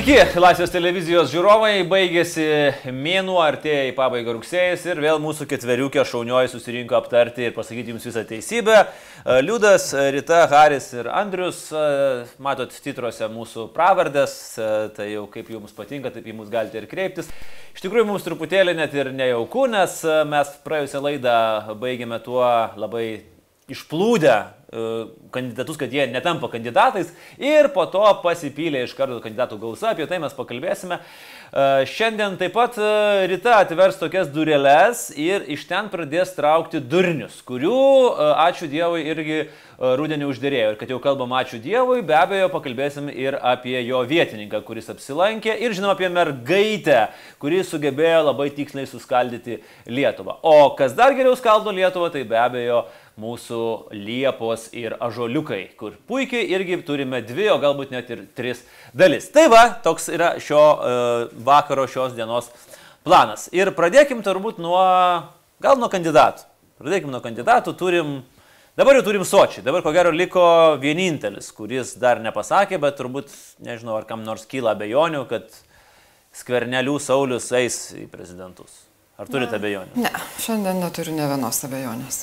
Sveiki, Laisvės televizijos žiūrovai, baigėsi mėnuo, artėja į pabaigą rugsėjas ir vėl mūsų ketveriukė šaunioji susirinko aptarti ir pasakyti jums visą teisybę. E, Liudas, Rita, Haris ir Andrius, e, matot titruose mūsų pravardės, e, tai jau kaip jums patinka, taip į mus galite ir kreiptis. Iš tikrųjų, mums truputėlį net ir nejauku, nes mes praėjusią laidą baigėme tuo labai išplūdę kandidatus, kad jie netampa kandidatais ir po to pasipylė iš karto kandidatų gausa, apie tai mes pakalbėsime. Šiandien taip pat ryta atvers tokias dureles ir iš ten pradės traukti durnius, kurių, ačiū Dievui, irgi rudenį uždėrėjo. Ir kad jau kalbam ačiū Dievui, be abejo pakalbėsim ir apie jo vietininką, kuris apsilankė ir žinoma apie mergaitę, kuri sugebėjo labai tiksliai suskaldyti Lietuvą. O kas dar geriau skaldo Lietuvą, tai be abejo mūsų liepos ir ažoliukai, kur puikiai irgi turime dvi, o galbūt net ir tris dalis. Tai va, toks yra šio uh, vakaro, šios dienos planas. Ir pradėkim turbūt nuo, gal nuo kandidatų. Pradėkim nuo kandidatų, turim, dabar jau turim Sočiai, dabar ko gero liko vienintelis, kuris dar nepasakė, bet turbūt, nežinau, ar kam nors kyla abejonių, kad skvernelių Saulis eis į prezidentus. Ar turite abejonių? Ne, šiandien neturiu ne vienos abejonės.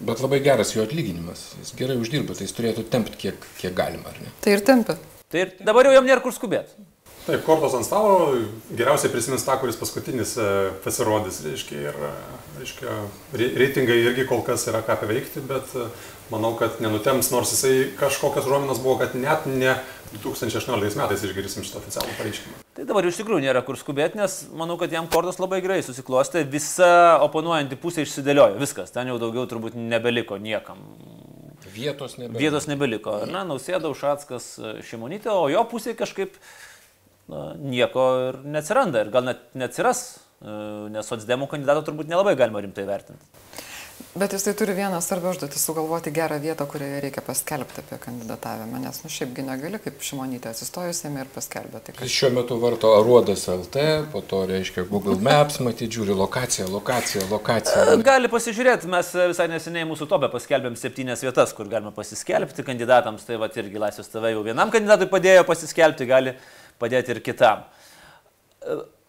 Bet labai geras jo atlyginimas. Jis gerai uždirba, tai jis turėtų tempti kiek, kiek galima, ar ne? Tai ir tempia. Tai ir dabar jau jam nėra kur skubėti. Taip, kortos ant stalo geriausiai prisimins tą, kuris paskutinis e, pasirodys, reiškia, ir, e, reiškia, reitingai irgi kol kas yra ką paveikti, bet e, manau, kad nenutems, nors jisai kažkokias ruominas buvo, kad net ne 2018 metais išgirsim šitą oficialų pareiškimą. Tai dabar iš tikrųjų nėra kur skubėti, nes manau, kad jam kortos labai gerai susiklostė, visa oponuojanti pusė išsidėliojo, viskas, ten jau daugiau turbūt nebeliko niekam. Vietos nebeliko. Vietos nebeliko. Na, Nausėda, Ušatskas, Šimonytė, o jo pusė kažkaip na, nieko ir neatsiranda ir gal net neatsiras, e, nes socdemų kandidato turbūt nelabai galima rimtai vertinti. Bet jis tai turi vieną svarbią užduotį - sugalvoti gerą vietą, kurioje reikia paskelbti apie kandidatavimą, nes nu šiaipgi negali kaip šimonytė atsistojusėme ir paskelbė. Tai Jis šiuo metu varto Aruodas LT, po to reiškia Google Maps, matyti, žiūri lokaciją, lokaciją, lokaciją. Gali pasižiūrėti, mes visai neseniai mūsų tobę paskelbėm septynias vietas, kur galima pasiskelbti kandidatams, tai va irgi Laisvės TV jau vienam kandidatui padėjo pasiskelbti, gali padėti ir kitam.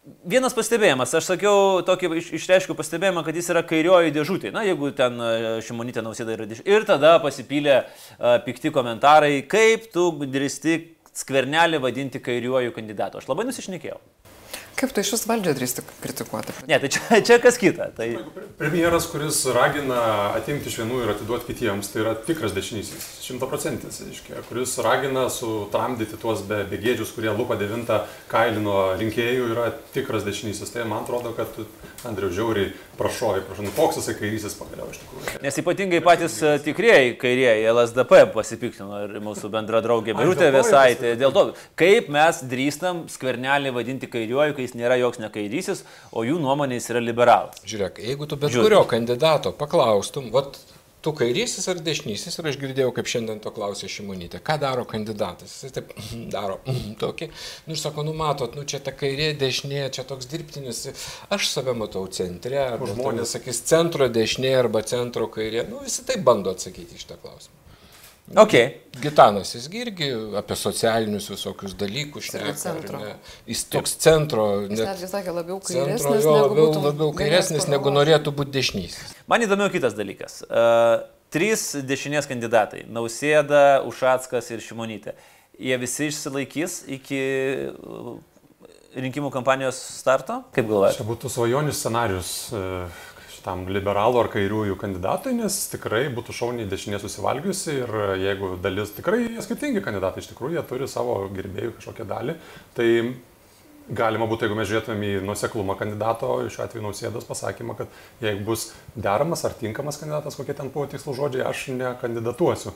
Vienas pastebėjimas, aš sakiau, tokį iš, išreiškiau pastebėjimą, kad jis yra kairioji dėžutė. Na, jeigu ten šimonytė nausėda yra dėžutė. Ir tada pasipylė uh, pikti komentarai, kaip tu drįsti skvernelį vadinti kairiuoju kandidatu. Aš labai nusišnekėjau. Kaip tu iš vis valdžią drįsti kritikuoti? Ne, tai čia, čia kas kita. Tai... Premjeras, kuris ragina atimti iš vienų ir atiduoti kitiems, tai yra tikras dešinysis, šimtaprocentis, kuris ragina sutramdyti tuos be, begėdžius, kurie lupa devintą kailino rinkėjų, yra tikras dešinysis. Tai man atrodo, kad Andriu žiauriai prašovė, prašau, nu koks jisai kairysis pagaliau iš tikrųjų. Nes ypatingai patys tikrieji kairieji LSDP pasipiktino ir mūsų bendra draugė Birutė Vesaitė. Dėl to, kaip mes drįstam skvernelį vadinti kairiuoju, kai jis nėra joks nekairysis, o jų nuomonė jis yra liberalas. Žiūrėk, jeigu tu bet Žiūrėk. kurio kandidato paklaustum, vat, tu kairysis ar dešinysis, ir aš girdėjau, kaip šiandien to klausė Šimonytė, ką daro kandidatas. Jis taip daro tokį, nu ir sako, nu matot, nu čia ta kairė, dešinė, čia toks dirbtinis, aš save matau centre, žmonės sakys centro dešinė arba centro kairė, nu visi taip bando atsakyti iš tą klausimą. Okay. Gitanas jis irgi apie socialinius visokius dalykus šneka. Jis toks centro. Jis netgi sakė labiau kairesnis, centro, jo, labiau, labiau kairesnis negu norėtų būti dešinysis. Man įdomiau kitas dalykas. Uh, trys dešinės kandidatai - Nausėda, Ušatskas ir Šimonytė. Jie visi išsilaikys iki rinkimų kampanijos starto? Kaip galvojate? Čia būtų svajonių scenarius. Uh tam liberalų ar kairiųjų kandidatui, nes tikrai būtų šauniai dešinė susivalgiusi ir jeigu dalis tikrai skirtingi kandidatai, iš tikrųjų jie turi savo gerbėjų kažkokią dalį, tai galima būtų, jeigu mes žiūrėtumėm į nuseklumą kandidato, šiuo atveju nausėdos pasakymą, kad jeigu bus deramas ar tinkamas kandidatas, kokie ten buvo tikslų žodžiai, aš nekandidatuosiu.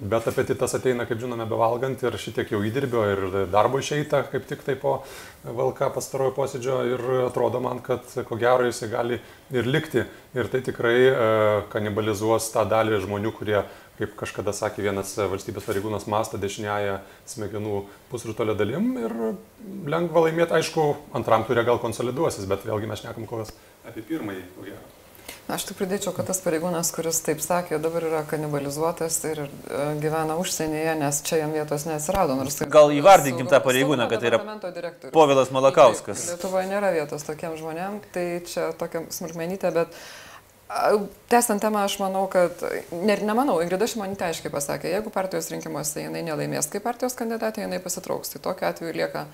Bet apetitas ateina, kaip žinome, bevalgant ir šitiek jau įdirbio ir darbo išeita, kaip tik tai po valka pastarojo posėdžio ir atrodo man, kad ko gero jisai gali ir likti. Ir tai tikrai e, kanibalizuos tą dalį žmonių, kurie, kaip kažkada sakė vienas valstybės pareigūnas, mastą dešiniają smegenų pusrutolio dalim ir lengva laimėti, aišku, antram turė gal konsoliduosis, bet vėlgi mes šnekam kol kas apie pirmąjį, ko gero. Aš tik pridėčiau, kad tas pareigūnas, kuris taip sakė, dabar yra kanibalizuotas ir e, gyvena užsienyje, nes čia jam vietos neatsirado. Nors tai Gal įvardinkim tą pareigūną, kad tai yra. Povilas Malakauskas. Taip, Lietuvoje nėra vietos tokiem žmonėm, tai čia tokia smulkmenytė, bet tęstant temą, aš manau, kad, ne, nemanau, Ingrida Šimonytė aiškiai pasakė, jeigu partijos rinkimuose jinai nelaimės kaip partijos kandidatė, jinai pasitrauks. Tai tokiu atveju lieka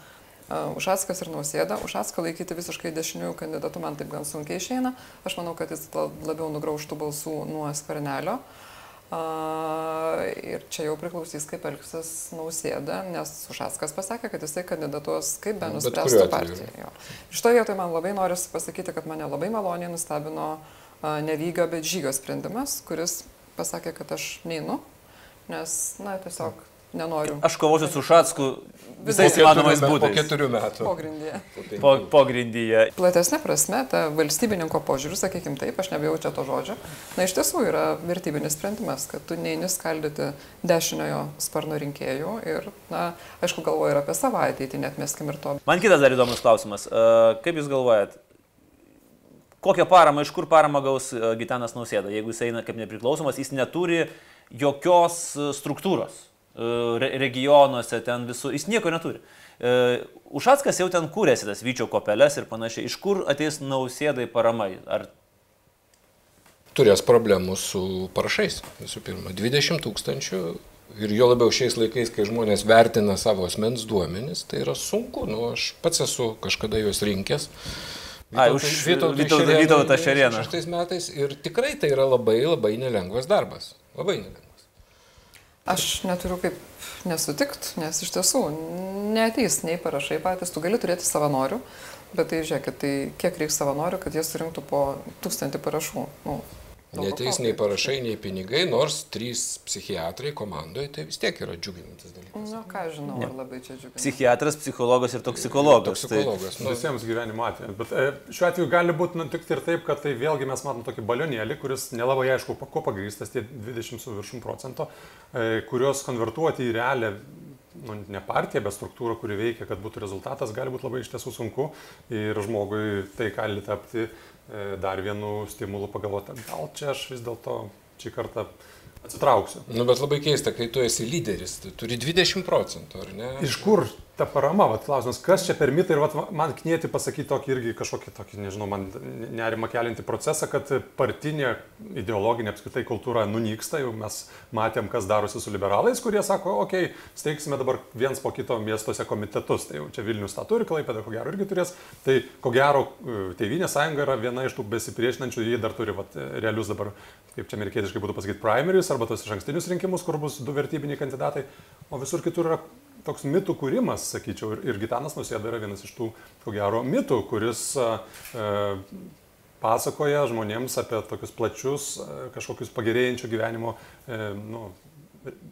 Ušackas ir Nausėda. Ušacką laikyti visiškai dešiniųjų kandidatų man taip gan sunkiai išeina. Aš manau, kad jis labiau nugraužtų balsų nuo skvernelio. Ir čia jau priklausys, kaip elgsis Nausėda, nes Ušackas pasakė, kad jisai kandidatuos kaip be nuspręstų partiją. Iš to vietoje man labai norisi pasakyti, kad mane labai maloniai nustebino nevygio, bet žygio sprendimas, kuris pasakė, kad aš neinu, nes, na, tiesiog nenoriu. Aš kovosiu su Šatsku visais įmanomais būdais. Po keturių metų. Pogrindyje. Po, pogrindyje. Platesnė prasme, ta valstybininko požiūris, sakykime taip, aš nebijau čia to žodžio, na iš tiesų yra vertybinis sprendimas, kad tu neini skaldyti dešiniojo sparno rinkėjų ir, na, aišku, galvoju ir apie savo ateitį, net meskim ir to. Man kitas dar įdomus klausimas. Kaip Jūs galvojat, kokią paramą, iš kur paramą gaus Gitanas Nausėda, jeigu jis eina kaip nepriklausomas, jis neturi jokios struktūros regionuose, ten visų, jis nieko neturi. Ušackas jau ten kūrėsi tas Vyčio kopeles ir panašiai. Iš kur ateis nausėdai paramai? Ar... Turės problemų su parašais, visų pirma. 20 tūkstančių ir jo labiau šiais laikais, kai žmonės vertina savo asmens duomenis, tai yra sunku. Nu, aš pats esu kažkada juos rinkęs. Ai, už Vytautą Šerieną. Šeštais metais ir tikrai tai yra labai labai nelengvas darbas. Labai nelengvas. Aš neturiu kaip nesutikt, nes iš tiesų neteis nei parašai patys, tu gali turėti savanorių, bet tai žiūrėkit, tai kiek reikia savanorių, kad jie surinktų po tūkstantį parašų. Nu, Neteis nei parašai, nei pinigai, nors trys psichiatrai komandoje, tai vis tiek yra džiuginantis dalykas. Na, ką žinau, ne. ar labai čia džiugina. Psichiatras, psichologijas ir toksikologas. Toksikologas. Tai... Nu, visiems gyvenimo atvejams. Bet e, šiuo atveju gali būti nutikti ir taip, kad tai vėlgi mes matom tokį balionėlį, kuris nelabai aišku, kuo pagrįstas tie 20 su viršum procento, e, kurios konvertuoti į realią nu, ne partija, bet struktūra, kuri veikia, kad būtų rezultatas, gali būti labai iš tiesų sunku ir žmogui tai gali tapti dar vienu stimulu pagalvoti, gal čia aš vis dėlto šį kartą atsitrauksiu. Nu, bet labai keista, kai tu esi lyderis, tu turi 20 procentų, ar ne? Iš kur ta parama, vat, klausimas, kas čia per mitai ir vat, man knieti pasakyti tokį irgi kažkokį tokį, nežinau, man nerima kelinti procesą, kad partinė ideologinė apskritai kultūra nunyksta, jau mes matėm, kas darosi su liberalais, kurie sako, okei, okay, steigsime dabar viens po kito miestuose komitetus, tai jau čia Vilnius tą turi, Klaipėda ko gero irgi turės, tai ko gero Tevinė sąjunga yra viena iš tų besipriešinančių, jie dar turi vat, realius dabar, kaip čia amerikietiškai būtų pasakyti, primaries arba tos iš ankstinius rinkimus, kur bus du vertybiniai kandidatai, o visur kitur yra toks mitų kūrimas, sakyčiau, ir, ir Gitanas Nusėda yra vienas iš tų, ko gero, mitų, kuris e, pasakoja žmonėms apie tokius plačius, kažkokius pagerėjančių gyvenimo e, nu,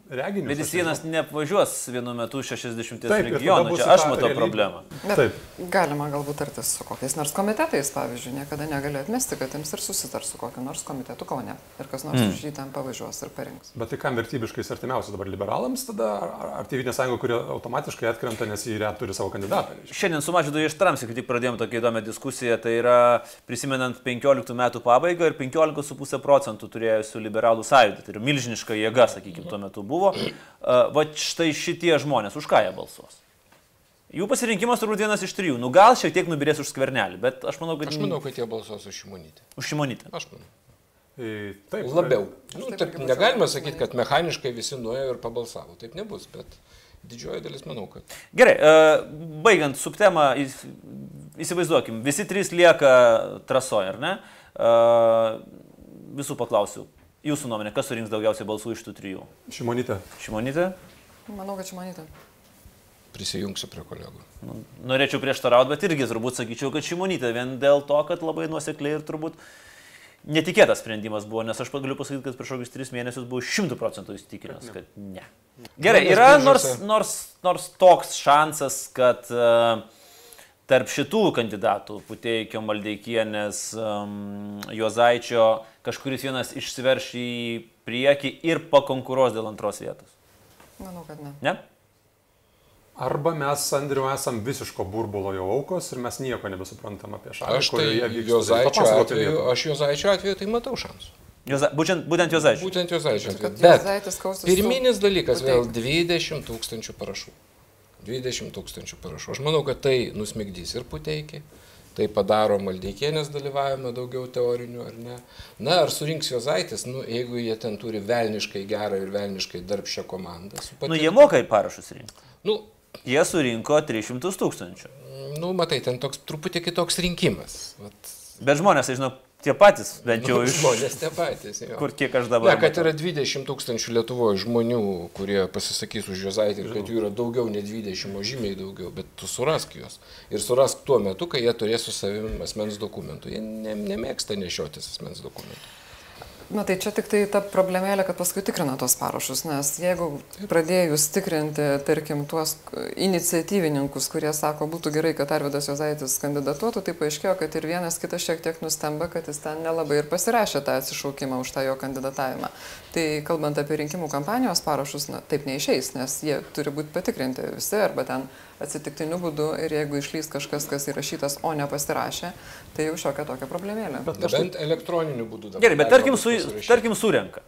reginius. Bet jis vienas neapvažiuos vienu metu 60 Taip, regionų, čia aš matau problemą. Bet Taip. Galima galbūt tartis su kokiais nors komitetais, pavyzdžiui, niekada negali atmesti, kad jiems ir susitars su kokiu nors komitetu Kaune ir kas nors mm. už jį ten pavažiuos ir parinks. Bet tai kam vertybiškai artimiausia dabar liberalams tada, ar, ar Tėvinė sąjunga, kurie automatiškai atkrenta, nes jie turi savo kandidatą? Šiandien su Mažydu Ištramsi, kai tik pradėjome tokią įdomią diskusiją, tai yra prisimenant 15 metų pabaigą ir 15,5 procentų turėjusių liberalų sąjūdį, tai yra milžiniška jėga, sakykime, tuo metu buvo. Va štai šitie žmonės, už ką jie balsuos? Jų pasirinkimas turbūt vienas iš trijų. Nu gal šiek tiek nubirės už skvernelį, bet aš manau, kad... Aš manau, kad jie balsuos už šimonytę. Už šimonytę. Aš manau. E, taip. Labiau. Nu, taip, negalima sakyti, kad mechaniškai visi nuėjo ir pabalsavo. Taip nebus, bet didžioji dalis manau, kad. Gerai, baigiant subtemą, įsivaizduokim, visi trys lieka trasoje, ar ne? Visų paklausiu, Jūsų nuomonė, kas surinks daugiausiai balsų iš tų trijų? Šimonytė. Šimonytė? Manau, kad šimonytė. Prisijungsiu prie kolegų. Nu, norėčiau prieštarauti, bet irgi turbūt sakyčiau, kad šimonytė vien dėl to, kad labai nuosekliai ir turbūt netikėtas sprendimas buvo, nes aš galiu pasakyti, kad prieš kokius tris mėnesius buvau šimtų procentų įsitikinęs, kad ne. Gerai, yra nors, nors, nors toks šansas, kad uh, tarp šitų kandidatų, Puteikio, Maldeikienės, um, Juozaičio, kažkuris vienas išsiverš į priekį ir pakonkuruos dėl antros vietos? Manau, kad ne. Ne? Arba mes, Andriu, esam visiško burbulo jau aukos ir mes nieko nebesuprantam apie šalį. Aš tai. Jozaičio apie atveju, Lietuvą. aš Jozaičio atveju tai matau šansų. Joza, būtent, būtent Jozaičius. Būtent Jozaičio Bet pirminis dalykas vėl Puteikio. 20 tūkstančių parašų. 20 tūkstančių parašų. Aš manau, kad tai nusmigdys ir puteikį. Tai padaro Maldeikienės dalyvavimą daugiau teorinių, ar ne? Na, ar surinks Jozaitis, nu, jeigu jie ten turi velniškai gerą ir velniškai darbščią komandą. su Nu, jie moka į parašus rinkti. Nu, Jie surinko 300 tūkstančių. nu, matai, ten toks truputį kitoks rinkimas. Vat, Bet žmonės, tai žinau, tie patys, bent jau iš... žmonės tie patys. Jo. Kur kiek aš Ne, dabar... kad matau. yra 20 tūkstančių Lietuvoje žmonių, kurie pasisakys už Jozaitį ir kad jų yra daugiau, ne 20, o žymiai daugiau, bet tu surask juos. Ir surask tuo metu, kai jie turės su savimi asmens dokumentų. Jie ne, nemėgsta nešiotis asmens dokumentų. Na tai čia tik tai ta problemėlė, kad paskui tikrina tos parašus, nes jeigu pradėjus tikrinti, tarkim, tuos iniciatyvininkus, kurie sako, būtų gerai, kad Arvidas Jozaitis kandidatuotų, tai paaiškėjo, kad ir vienas kitas šiek tiek nustemba, kad jis ten nelabai ir pasirašė tą atsišaukimą už tą jo kandidatavimą. Tai kalbant apie rinkimų kampanijos parašus, na, taip neišeis, nes jie turi būti patikrinti visi arba ten atsitiktiniu būdu ir jeigu išlys kažkas, kas įrašytas, o nepasirašė, tai jau šiokia tokia problemėlė. Bet aš Nebent elektroniniu būdu dabar. Gerai, bet tarkim, su, tarkim surenka.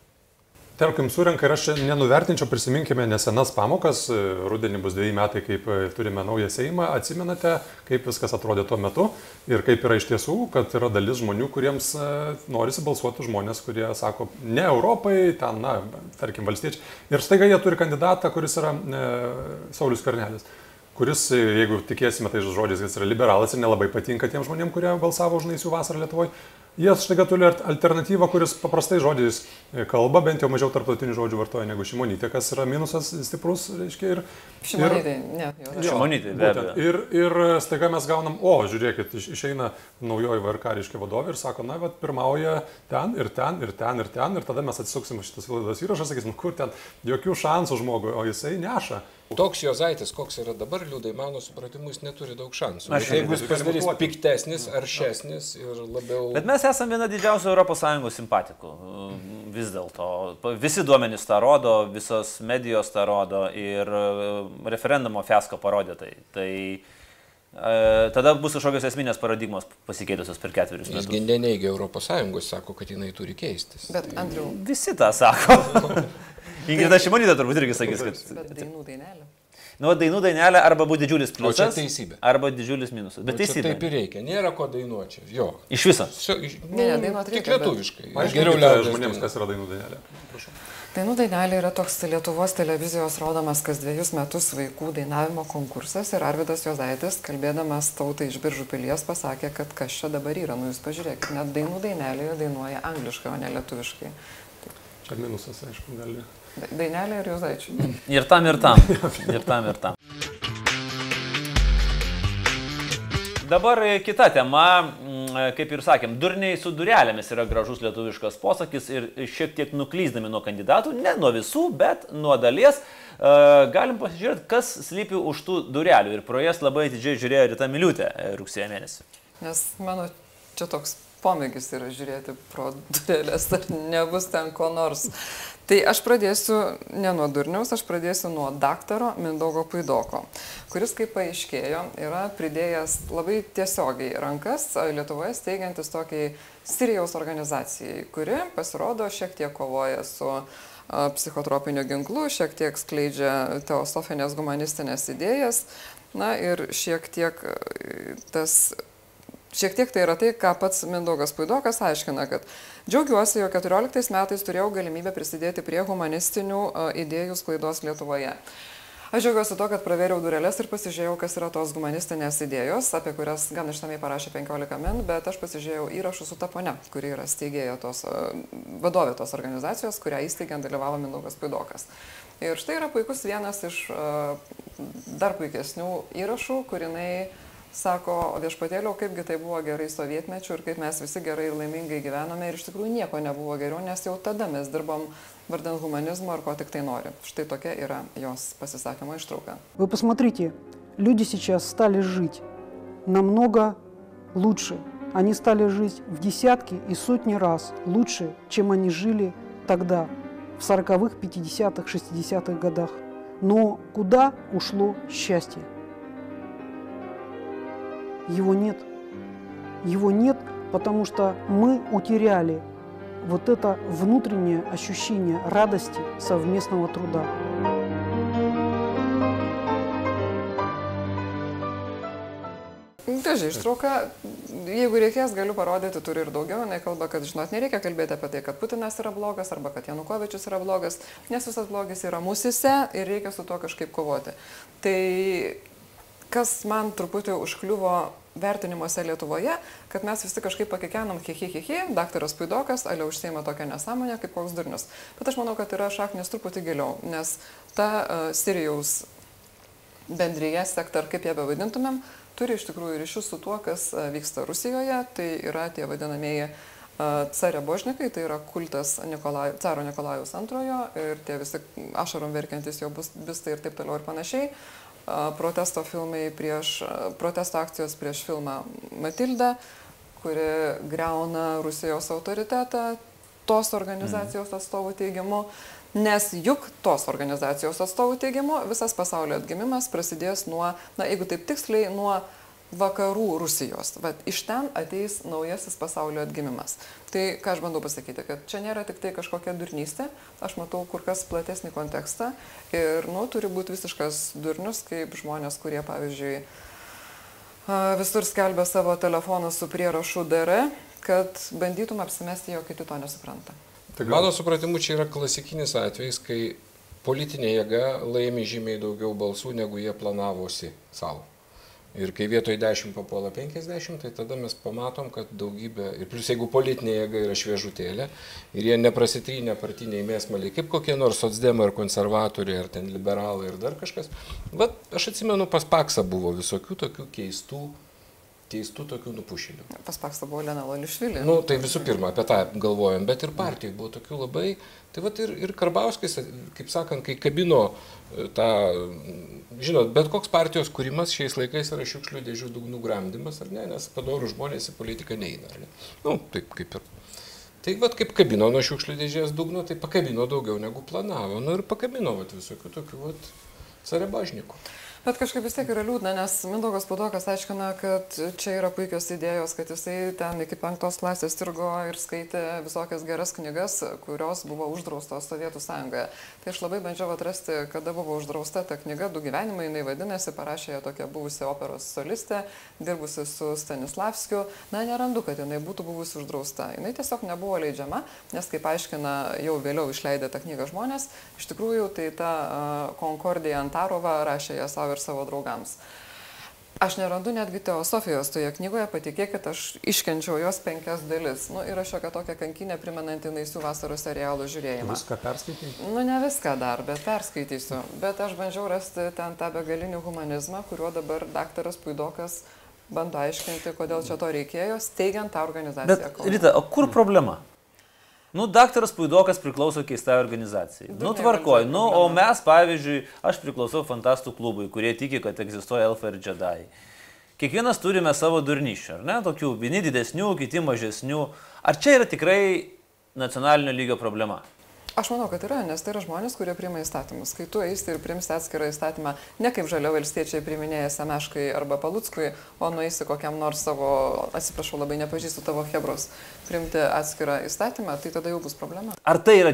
Tarkim, surenka ir aš čia nenuvertinčiau, prisiminkime nesenas pamokas, e, rudenį bus dviejai metai, kaip e, turime naują Seimą, atsimenate, kaip viskas atrodė tuo metu ir kaip yra iš tiesų, kad yra dalis žmonių, kuriems e, norisi balsuoti žmonės, kurie sako, ne Europai, ten, na, tarkim, valstiečiai. Ir staiga jie turi kandidatą, kuris yra e, Saulis Karnelis kuris, jeigu tikėsime tai žodžiais, jis yra liberalas ir nelabai patinka tiem žmonėm, kurie balsavo už Naisių vasarą Lietuvoje, jie štaiga turi al- alternatyvą, kuris paprastai žodžiais e, kalba, bent jau mažiau tarptautinių žodžių vartoja negu šimonytė, kas yra minusas stiprus, reiškia, ir... Šimonytė, ne, jau. Jo. Šimonytė, be abejo. Ir, ir staiga mes gaunam, o, žiūrėkit, iš- išeina naujoji VRK, reiškia, vadovė ir sako, na, bet pirmauja ten ir ten ir ten ir ten, ir tada mes atsisuksim šitas laidos įrašas, sakysim, nu, kur ten, jokių šansų žmogui, o jisai neša. Toks Jozaitis, koks yra dabar, liūdai, mano supratimu, jis neturi daug šansų. Aš jeigu jis pasidarys piktesnis, aršesnis ir labiau... Bet mes esame viena didžiausių ES simpatikų. Vis dėlto. Visi duomenys tą rodo, visos medijos tą rodo ir e, referendumo fiasko parodė tai. Tai e, tada bus kažkokios esminės paradigmos pasikeitusios per ketverius Jisgi metus. neneigia ES, sako, kad jinai turi keistis. Bet Andriu, Visi tą sako. Ingrida Šimonytė turbūt irgi sakys, kad... bet dainų dainelė. Nu, dainų dainelė arba būtų didžiulis pliusas, teisybė. arba didžiulis minusas. Bet teisybė. taip ir reikia, nėra ko dainuoti. Jo. Iš viso. Čia, iš- Ne, ne, nu, dainuot Tik reikia, bet- lietuviškai. Aš geriau liaudies žmonėms, kas yra dainų dainelė. Prašau. Dainų dainelė yra toks Lietuvos televizijos rodomas kas dviejus metus vaikų dainavimo konkursas ir Arvidas Jozaitis, kalbėdamas tautai iš Biržų pilies, pasakė, kad kas čia dabar yra. Nu jūs pažiūrėkit, net dainų dainelėje dainuoja angliškai, o ne lietuviškai. Čia minusas, aišku, gali. Da- Dainelė ir Jozaičiai. Ir tam, ir tam. Ir tam, ir tam. Dabar kita tema, mm, kaip ir sakėm, durniai su durelėmis yra gražus lietuviškas posakis ir šiek tiek nuklyzdami nuo kandidatų, ne nuo visų, bet nuo dalies, e, galim pasižiūrėti, kas slypi už tų durelių. Ir pro jas labai atidžiai žiūrėjo Rita Miliutė e, rugsėjo mėnesį. Nes mano čia toks pomėgis yra žiūrėti pro durelės, ar nebus ten ko nors. Tai aš pradėsiu ne nuo durniaus, aš pradėsiu nuo daktaro Mindaugo Puidoko, kuris, kaip paaiškėjo, yra pridėjęs labai tiesiogiai rankas Lietuvoje steigiantis tokiai Sirijos organizacijai, kuri pasirodo šiek tiek kovoja su psichotropiniu ginklu, šiek tiek skleidžia teosofinės humanistinės idėjas. Na ir šiek tiek tas Šiek tiek tai yra tai, ką pats Mindaugas Puidokas aiškina, kad džiaugiuosi, jog 14 metais turėjau galimybę prisidėti prie humanistinių idėjų sklaidos Lietuvoje. Aš džiaugiuosi to, kad pravėriau durelės ir pasižiūrėjau, kas yra tos humanistinės idėjos, apie kurias gan išsamei parašė 15 min, bet aš pasižiūrėjau įrašų su ta ponia, kuri yra steigėja tos, vadovė tos organizacijos, kurią įsteigiant dalyvavo Mindaugas Puidokas. Ir štai yra puikus vienas iš dar puikesnių įrašų, kur jinai sako, o viešpatėliau, kaipgi tai buvo gerai sovietmečių ir kaip mes visi gerai ir laimingai gyvenome ir iš tikrųjų nieko nebuvo geriau, nes jau tada mes dirbom vardant humanizmo ir ko tik tai nori. Štai tokia yra jos pasisakymo ištrauka. Вы посмотрите, люди сейчас стали жить намного лучше. Они стали жить в десятки и сотни раз лучше, чем они жили тогда, в 40-х, 50-х, 60-х годах. Но куда ушло счастье? Его нет. Его нет, потому что мы утеряли вот это внутреннее ощущение радости совместного труда. Gražiai ištrauka, jeigu reikės, galiu parodyti, turi ir daugiau, jinai kalba, kad, žinot, nereikia kalbėti apie tai, kad Putinas yra blogas arba kad Janukovičius yra blogas, nes visas blogis yra mūsise ir reikia su tuo kažkaip kovoti. Tai kas man truputį užkliuvo vertinimuose Lietuvoje, kad mes visi kažkaip pakikenom, hihihihi, daktaras Puidokas, ale užsieima tokią nesąmonę kaip koks durnius. Bet aš manau, kad yra šaknis truputį giliau, nes ta uh, Sirijaus bendryje, sektor, kaip ją bevadintumėm, turi iš tikrųjų ryšius su tuo, kas vyksta Rusijoje. Tai yra tie vadinamieji carė božnikai, tai yra kultas Nikolaj, caro Nikolajaus antrojo ir tie visi ašarom verkiantis jo bus, bistai ir taip toliau ir panašiai. Protesto filmai prieš, protesto akcijos prieš filmą Matilda, kuri greuna Rusijos autoritetą, tos organizacijos atstovų teigimu. Nes juk tos organizacijos atstovų teigimu visas pasaulio atgimimas prasidės nuo, na jeigu taip tiksliai, nuo vakarų Rusijos. Vat iš ten ateis naujasis pasaulio atgimimas. Tai ką aš bandau pasakyti, kad čia nėra tik tai kažkokia durnystė, aš matau kur kas platesnį kontekstą ir, nu, turi būti visiškas durnius, kaip žmonės, kurie, pavyzdžiui, visur skelbia savo telefonus su prierašu DR, kad bandytum apsimesti, jog kiti to nesupranta. Tai mano supratimu, čia yra klasikinis atvejis, kai politinė jėga laimi žymiai daugiau balsų, negu jie planavosi savo. Ir kai vietoj 10 papuola 50, tai tada mes pamatom, kad daugybė, ir plus jeigu politinė jėga yra šviežutėlė, ir jie neprasitrynė partiniai mėsmaliai, kaip kokie nors socdemai ar konservatoriai, ar ten liberalai, ir dar kažkas. Bet aš atsimenu, pas Paksą buvo visokių tokių keistų keistų tokių nupušilių. Pas Paksą buvo Lena Lolišvilė. Nu, tai visų pirma, apie tą galvojom, bet ir partijai buvo tokių labai. Tai va ir, ir Karbauskis, kaip sakant, kai kabino e, tą, žinot, bet koks partijos kūrimas šiais laikais yra šiukšlių dėžių dugnų gramdymas, ar ne, nes padorų žmonės į politiką neina, ar ne? Nu, taip kaip ir. Tai vad kaip kabino nuo šiukšlių dėžės dugno, tai pakabino daugiau negu planavo. Nu ir pakabino vat, visokių tokių vat, sarebažnikų. Bet kažkaip vis tiek yra liūdna, nes Mindaugas Pudokas aiškina, kad čia yra puikios idėjos, kad jisai ten iki penktos klasės sirgo ir skaitė visokias geras knygas, kurios buvo uždraustos Sovietų sąjungoje. Tai aš labai bandžiau atrasti, kada buvo uždrausta ta knyga, du gyvenimai, jinai vadinasi, parašė ją tokia buvusi operos solistė, dirbusi su Stanislavskiu. Na, nerandu, kad jinai būtų buvusi uždrausta. Jinai tiesiog nebuvo leidžiama, nes kaip aiškina jau vėliau išleidę tą knygą žmonės, iš tikrųjų tai ta Konkordija Antarova rašė ją savo ir savo draugams. Aš nerandu netgi teosofijos toje knygoje, patikėkit, aš iškenčiau jos penkias dalis. Nu, yra šiokia tokia kankinė primenanti naisių vasaros serialų žiūrėjimą. Viską perskaitai? Nu, ne viską dar, bet perskaitysiu. Bet aš bandžiau rasti ten tą begalinį humanizmą, kuriuo dabar daktaras Puidokas bando aiškinti, kodėl čia to reikėjo, steigiant tą organizaciją. Bet, Rita, o kur problema? Nu, daktaras Puidokas priklauso keistai organizacijai. Du Nu, tvarkoj. Nu, o mes, pavyzdžiui, aš priklausau fantastų klubui, kurie tiki, kad egzistuoja Elfa ir Jedi. Kiekvienas turime savo durnyšių, ar ne? Tokių vieni didesnių, kiti mažesnių. Ar čia yra tikrai nacionalinio lygio problema? Aš manau, kad yra, nes tai yra žmonės, kurie priima įstatymus. Kai tu eisi ir primsi atskirą įstatymą, ne kaip žalio valstiečiai priminėja Semeškai arba Paluckui, o nueisi kokiam nors savo, atsiprašau, labai nepažįstu tavo hebros, priimti atskirą įstatymą, tai tada jau bus problema. Ar tai yra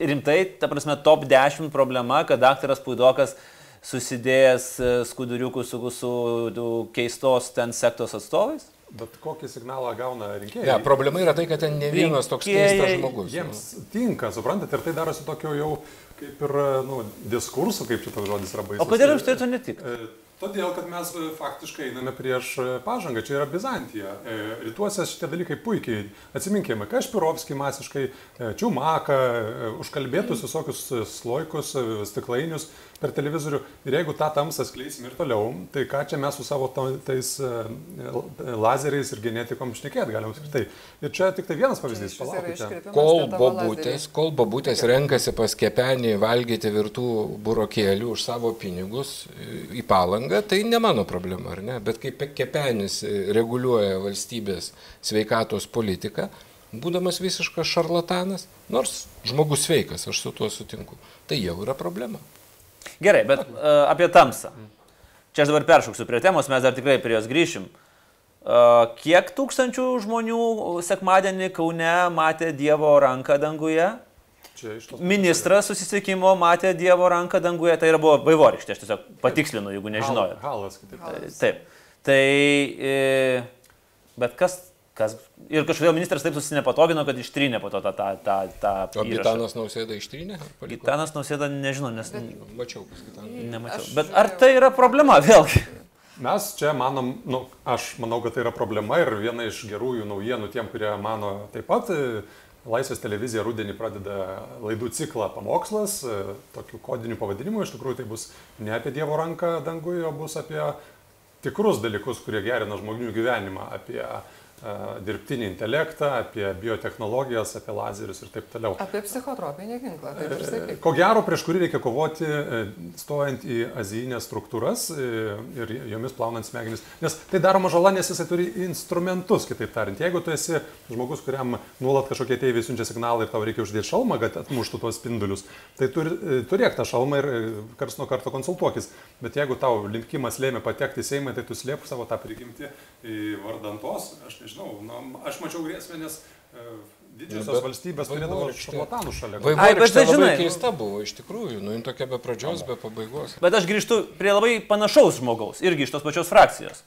rimtai, ta prasme, top 10 problema, kad daktaras Puidokas susidėjęs e, skuduriukus su, su tų keistos ten sektos atstovais? Bet kokį signalą gauna rinkėjai? Ne, problema yra tai, kad ten ne vienas toks keistas žmogus. Jiems tinka, suprantat, ir tai darosi tokio jau kaip ir, nu, diskursų, kaip šitas žodis yra baisus. O kodėl jums turėtų netikti? E, Todėl, kad mes e, faktiškai einame prieš e, pažangą, čia yra Bizantija. Rytuose šitie dalykai puikiai, atsiminkime, Kašpirovskį masiškai, Čiumaką, užkalbėtus visokius sloikus, stiklainius per televizorių. Ir jeigu tą tamsą skleisim ir toliau, tai ką čia mes su savo tais e, lazeriais ir genetikom šnekėti galim apskritai. Ir čia tik tai vienas pavyzdys. Palaukite. Kol lazeriai- kol bobutės renkasi pas kepenį valgyti virtų burokėlių už savo pinigus į palangą, tai ne mano problema, ar ne? Bet kai pe- kepenis e, reguliuoja valstybės sveikatos politiką, būdamas visiškas šarlatanas, nors žmogus sveikas, aš su tuo sutinku, tai jau yra problema. Gerai, bet uh, apie tamsą. Čia aš dabar peršoksiu prie temos, mes dar tikrai prie jos grįšim. Uh, kiek tūkstančių žmonių sekmadienį Kaune matė Dievo ranką danguje? Ministras susisiekimo matė Dievo ranką danguje, tai yra buvo vaivoriškė, aš tiesiog patikslinu, jeigu nežinojot. Halas, kitaip. tariant. Taip. Tai, e, bet kas, kas, ir kažkodėl ministras taip susinepatogino, kad ištrynė po to tą, tą, tą, tą O. Gitanas nausėda ištrynė? Gitanas nausėda, nežinau, nes Mačiau pas Gitaną. nemačiau. Aš Bet ar tai yra problema vėlgi? Mes čia manom, nu, aš manau, kad tai yra problema ir viena iš gerųjų naujienų tiem, kurie mano taip pat. e, Laisvės televizija rudenį pradeda laidų ciklą pamokslas, e, tokiu kodiniu pavadinimu, iš tikrųjų tai bus ne apie Dievo ranką danguje, o bus apie tikrus dalykus, kurie gerina žmonių gyvenimą, apie e, dirbtinį intelektą, apie biotehnologijas, apie lazerius ir taip toliau. Apie psichotropinį ginklą, taip ir sakai. Ko gero, prieš kurį reikia kovoti, e, stojant į azijinės struktūras e, ir jomis plaunant smegenis. Nes tai daroma žala, nes jisai turi instrumentus, kitaip tariant. Jeigu tu esi žmogus, kuriam nuolat kažkokie tėvai siunčia signalą ir tau reikia uždėti šalmą, kad atmuštų tuos spindulius, tai turi, e, turėk tą šalmą ir e, kars nuo karto konsultuokis. Bet jeigu tau linkimas lėmė patekti į Seimą, tai tu slėp savo tą prigimtį vardantos. Aš nežinau, na, aš mačiau grėsmę, nes e, didžiosios bet valstybės turėdavo šarlatanų šalia. Ai, bet tai žinai, nu- keista buvo, iš tikrųjų. Nu, jin tokia be pradžios, be pabaigos. Bet aš grįžtu prie labai panašaus žmogaus, irgi iš tos pačios frakcijos.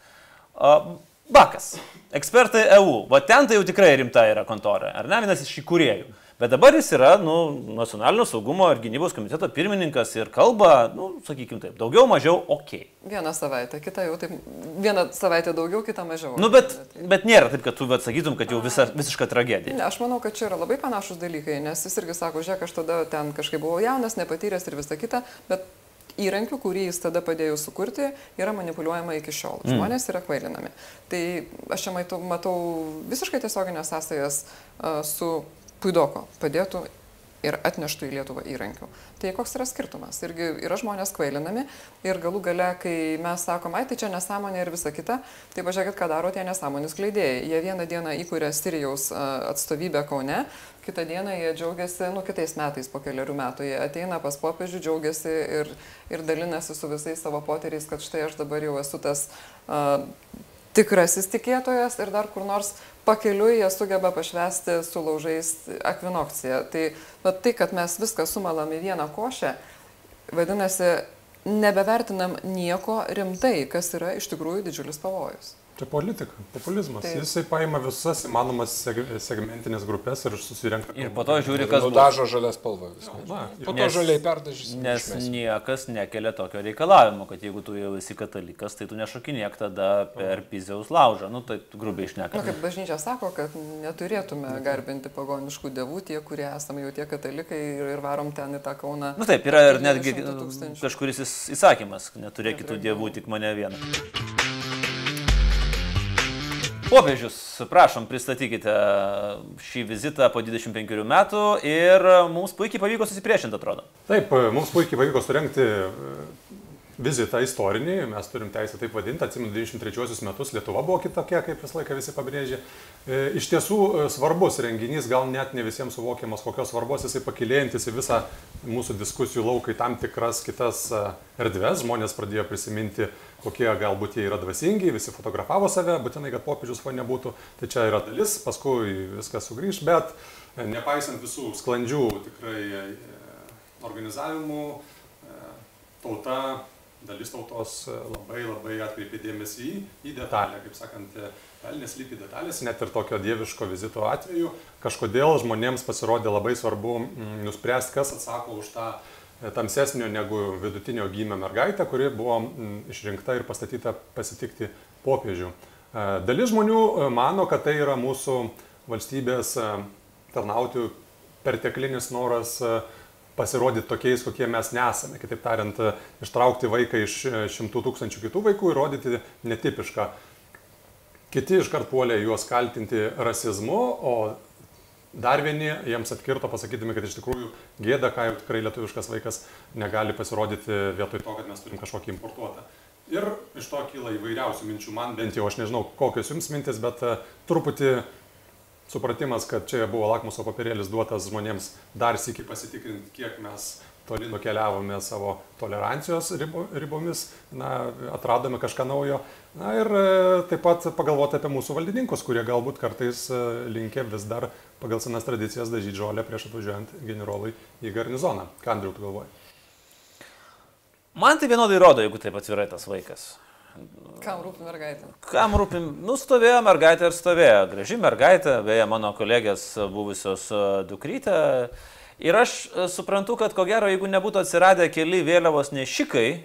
A, Bakas, ekspertai EU, va ten tai jau tikrai rimta yra kontora, ar ne, vienas iš įkūrėjų. Bet dabar jis yra, nu, nacionalinio saugumo ir gynybos komiteto pirmininkas ir kalba, nu, sakykime taip, daugiau mažiau ok. Vieną savaitę, kitą jau taip, vieną savaitę daugiau, kitą mažiau. Nu, bet, bet nėra taip, kad tu bet sakytum, kad jau visa, visiška tragedija. Ne, aš manau, kad čia yra labai panašus dalykai, nes jis irgi sako, žiūrėk, aš tada ten kažkaip buvau jaunas, nepatyręs ir visa kita, bet įrankių, kurį jis tada padėjo sukurti, yra manipuliuojama iki šiol. Žmonės yra kvailinami. Tai aš čia matau, matau visiškai tiesioginės sąsajas uh, su Puidoko padėtų ir atneštų į Lietuvą įrankių. Tai koks yra skirtumas? Irgi yra žmonės kvailinami ir galų gale, kai mes sakom, ai tai čia nesąmonė ir visa kita, tai pažiūrėkit, ką daro tie nesąmonės kleidėjai. Jie vieną dieną įkūrė Sirijaus a, atstovybę Kaune, kitą dieną jie džiaugiasi, nu kitais metais po keliarių metų jie ateina pas popiežių, džiaugiasi ir, ir dalinasi su visais savo poteriais, kad štai aš dabar jau esu tas a, tikrasis tikėtojas ir dar kur nors pakeliui jie sugeba pašvesti su laužais akvinokciją. Tai, bet tai, kad mes viską sumalam į vieną košę, vadinasi, nebevertinam nieko rimtai, kas yra iš tikrųjų didžiulis pavojus. Čia politika, populizmas. Taip. Jisai paima visas įmanomas seg segmentinės grupės ir susirenka. Ir po to žiūri, kas bus. Nudažo žalę spalvą viską. Na, Po to Nes- žaliai perdažys. Nes niekas nekelia tokio reikalavimo, kad jeigu tu jau esi katalikas, tai tu nešokinėk tada per Piziaus laužą. Nu, tai grubiai Na, išneka. kaip bažnyčia sako, kad neturėtume garbinti pagoniškų dievų, tie, kurie esame jau tie katalikai ir, ir varom ten į tą kauną. Nu taip, yra ir netgi 200 tūkstančių. kažkuris įs- įsakymas, neturėk kitų dievų, tik mane vieną. Popiežius, prašom, pristatykite šį vizitą po 25 metų ir mums puikiai pavyko susipriešinti, atrodo. Taip, mums puikiai pavyko surenkti e, vizitą istorinį, mes turim teisę taip vadinti, atsimenu 93 metus Lietuva buvo kitokia, kaip visą laiką visi pabrėžė. E, Iš tiesų e, svarbus renginys, gal net ne visiems suvokiamas, kokios svarbos jisai pakilėjantis į visą mūsų diskusijų lauką į tam tikras kitas erdves. Žmonės pradėjo prisiminti, kokie galbūt jie yra dvasingi, visi fotografavo save, būtinai, kad popiežius fone būtų. Tai čia yra dalis, paskui viskas sugrįž, bet e, nepaisant visų sklandžių tikrai e, organizavimų, e, tauta dalis tautos labai labai atkreipė dėmesį į, į detalę, kaip sakant, velnės lypi detalės, net ir tokio dieviško vizito atveju. Kažkodėl žmonėms pasirodė labai svarbu mm, nuspręsti, kas atsako už tą tamsesnio negu vidutinio gymio mergaitę, kuri buvo išrinkta ir pastatyta pasitikti popiežių. E, Dalis žmonių e, mano, kad tai yra mūsų valstybės e, tarnautojų perteklinis noras pasirodyti tokiais, kokie mes nesame. Kitaip tariant, ištraukti vaiką iš šimtų tūkstančių kitų vaikų ir rodyti netipišką. Kiti iškart puolė juos kaltinti rasizmu, o dar vieni jiems atkirto pasakydami, kad iš tikrųjų gėda, ką jau tikrai lietuviškas vaikas negali pasirodyti vietoj to, kad mes turim kažkokį importuotą. Ir iš to kyla įvairiausių minčių. Man bent jau aš nežinau, kokios jums mintis, bet e, truputį supratimas, kad čia buvo lakmuso papirėlis duotas žmonėms dar sėki pasitikrinti, kiek mes toli nukeliavome savo tolerancijos ribo, ribomis, na, atradome kažką naujo. Na ir e, taip pat pagalvoti apie mūsų valdininkus, kurie galbūt kartais e, linkia vis dar pagal senas tradicijas dažyti žolę prieš atvažiuojant generolui į garnizoną. Ką Andriu tu galvoji? Man tai vienodai rodo, jeigu taip atvirai tas vaikas. Kam rūpi mergaitė? Kam rūpi, nu stovėjo mergaitė ir stovėjo. Graži mergaitė, beje, mano kolegės buvusios e, dukrytė. Ir aš e, suprantu, kad ko gero, jeigu nebūtų atsiradę keli vėliavos nešikai e,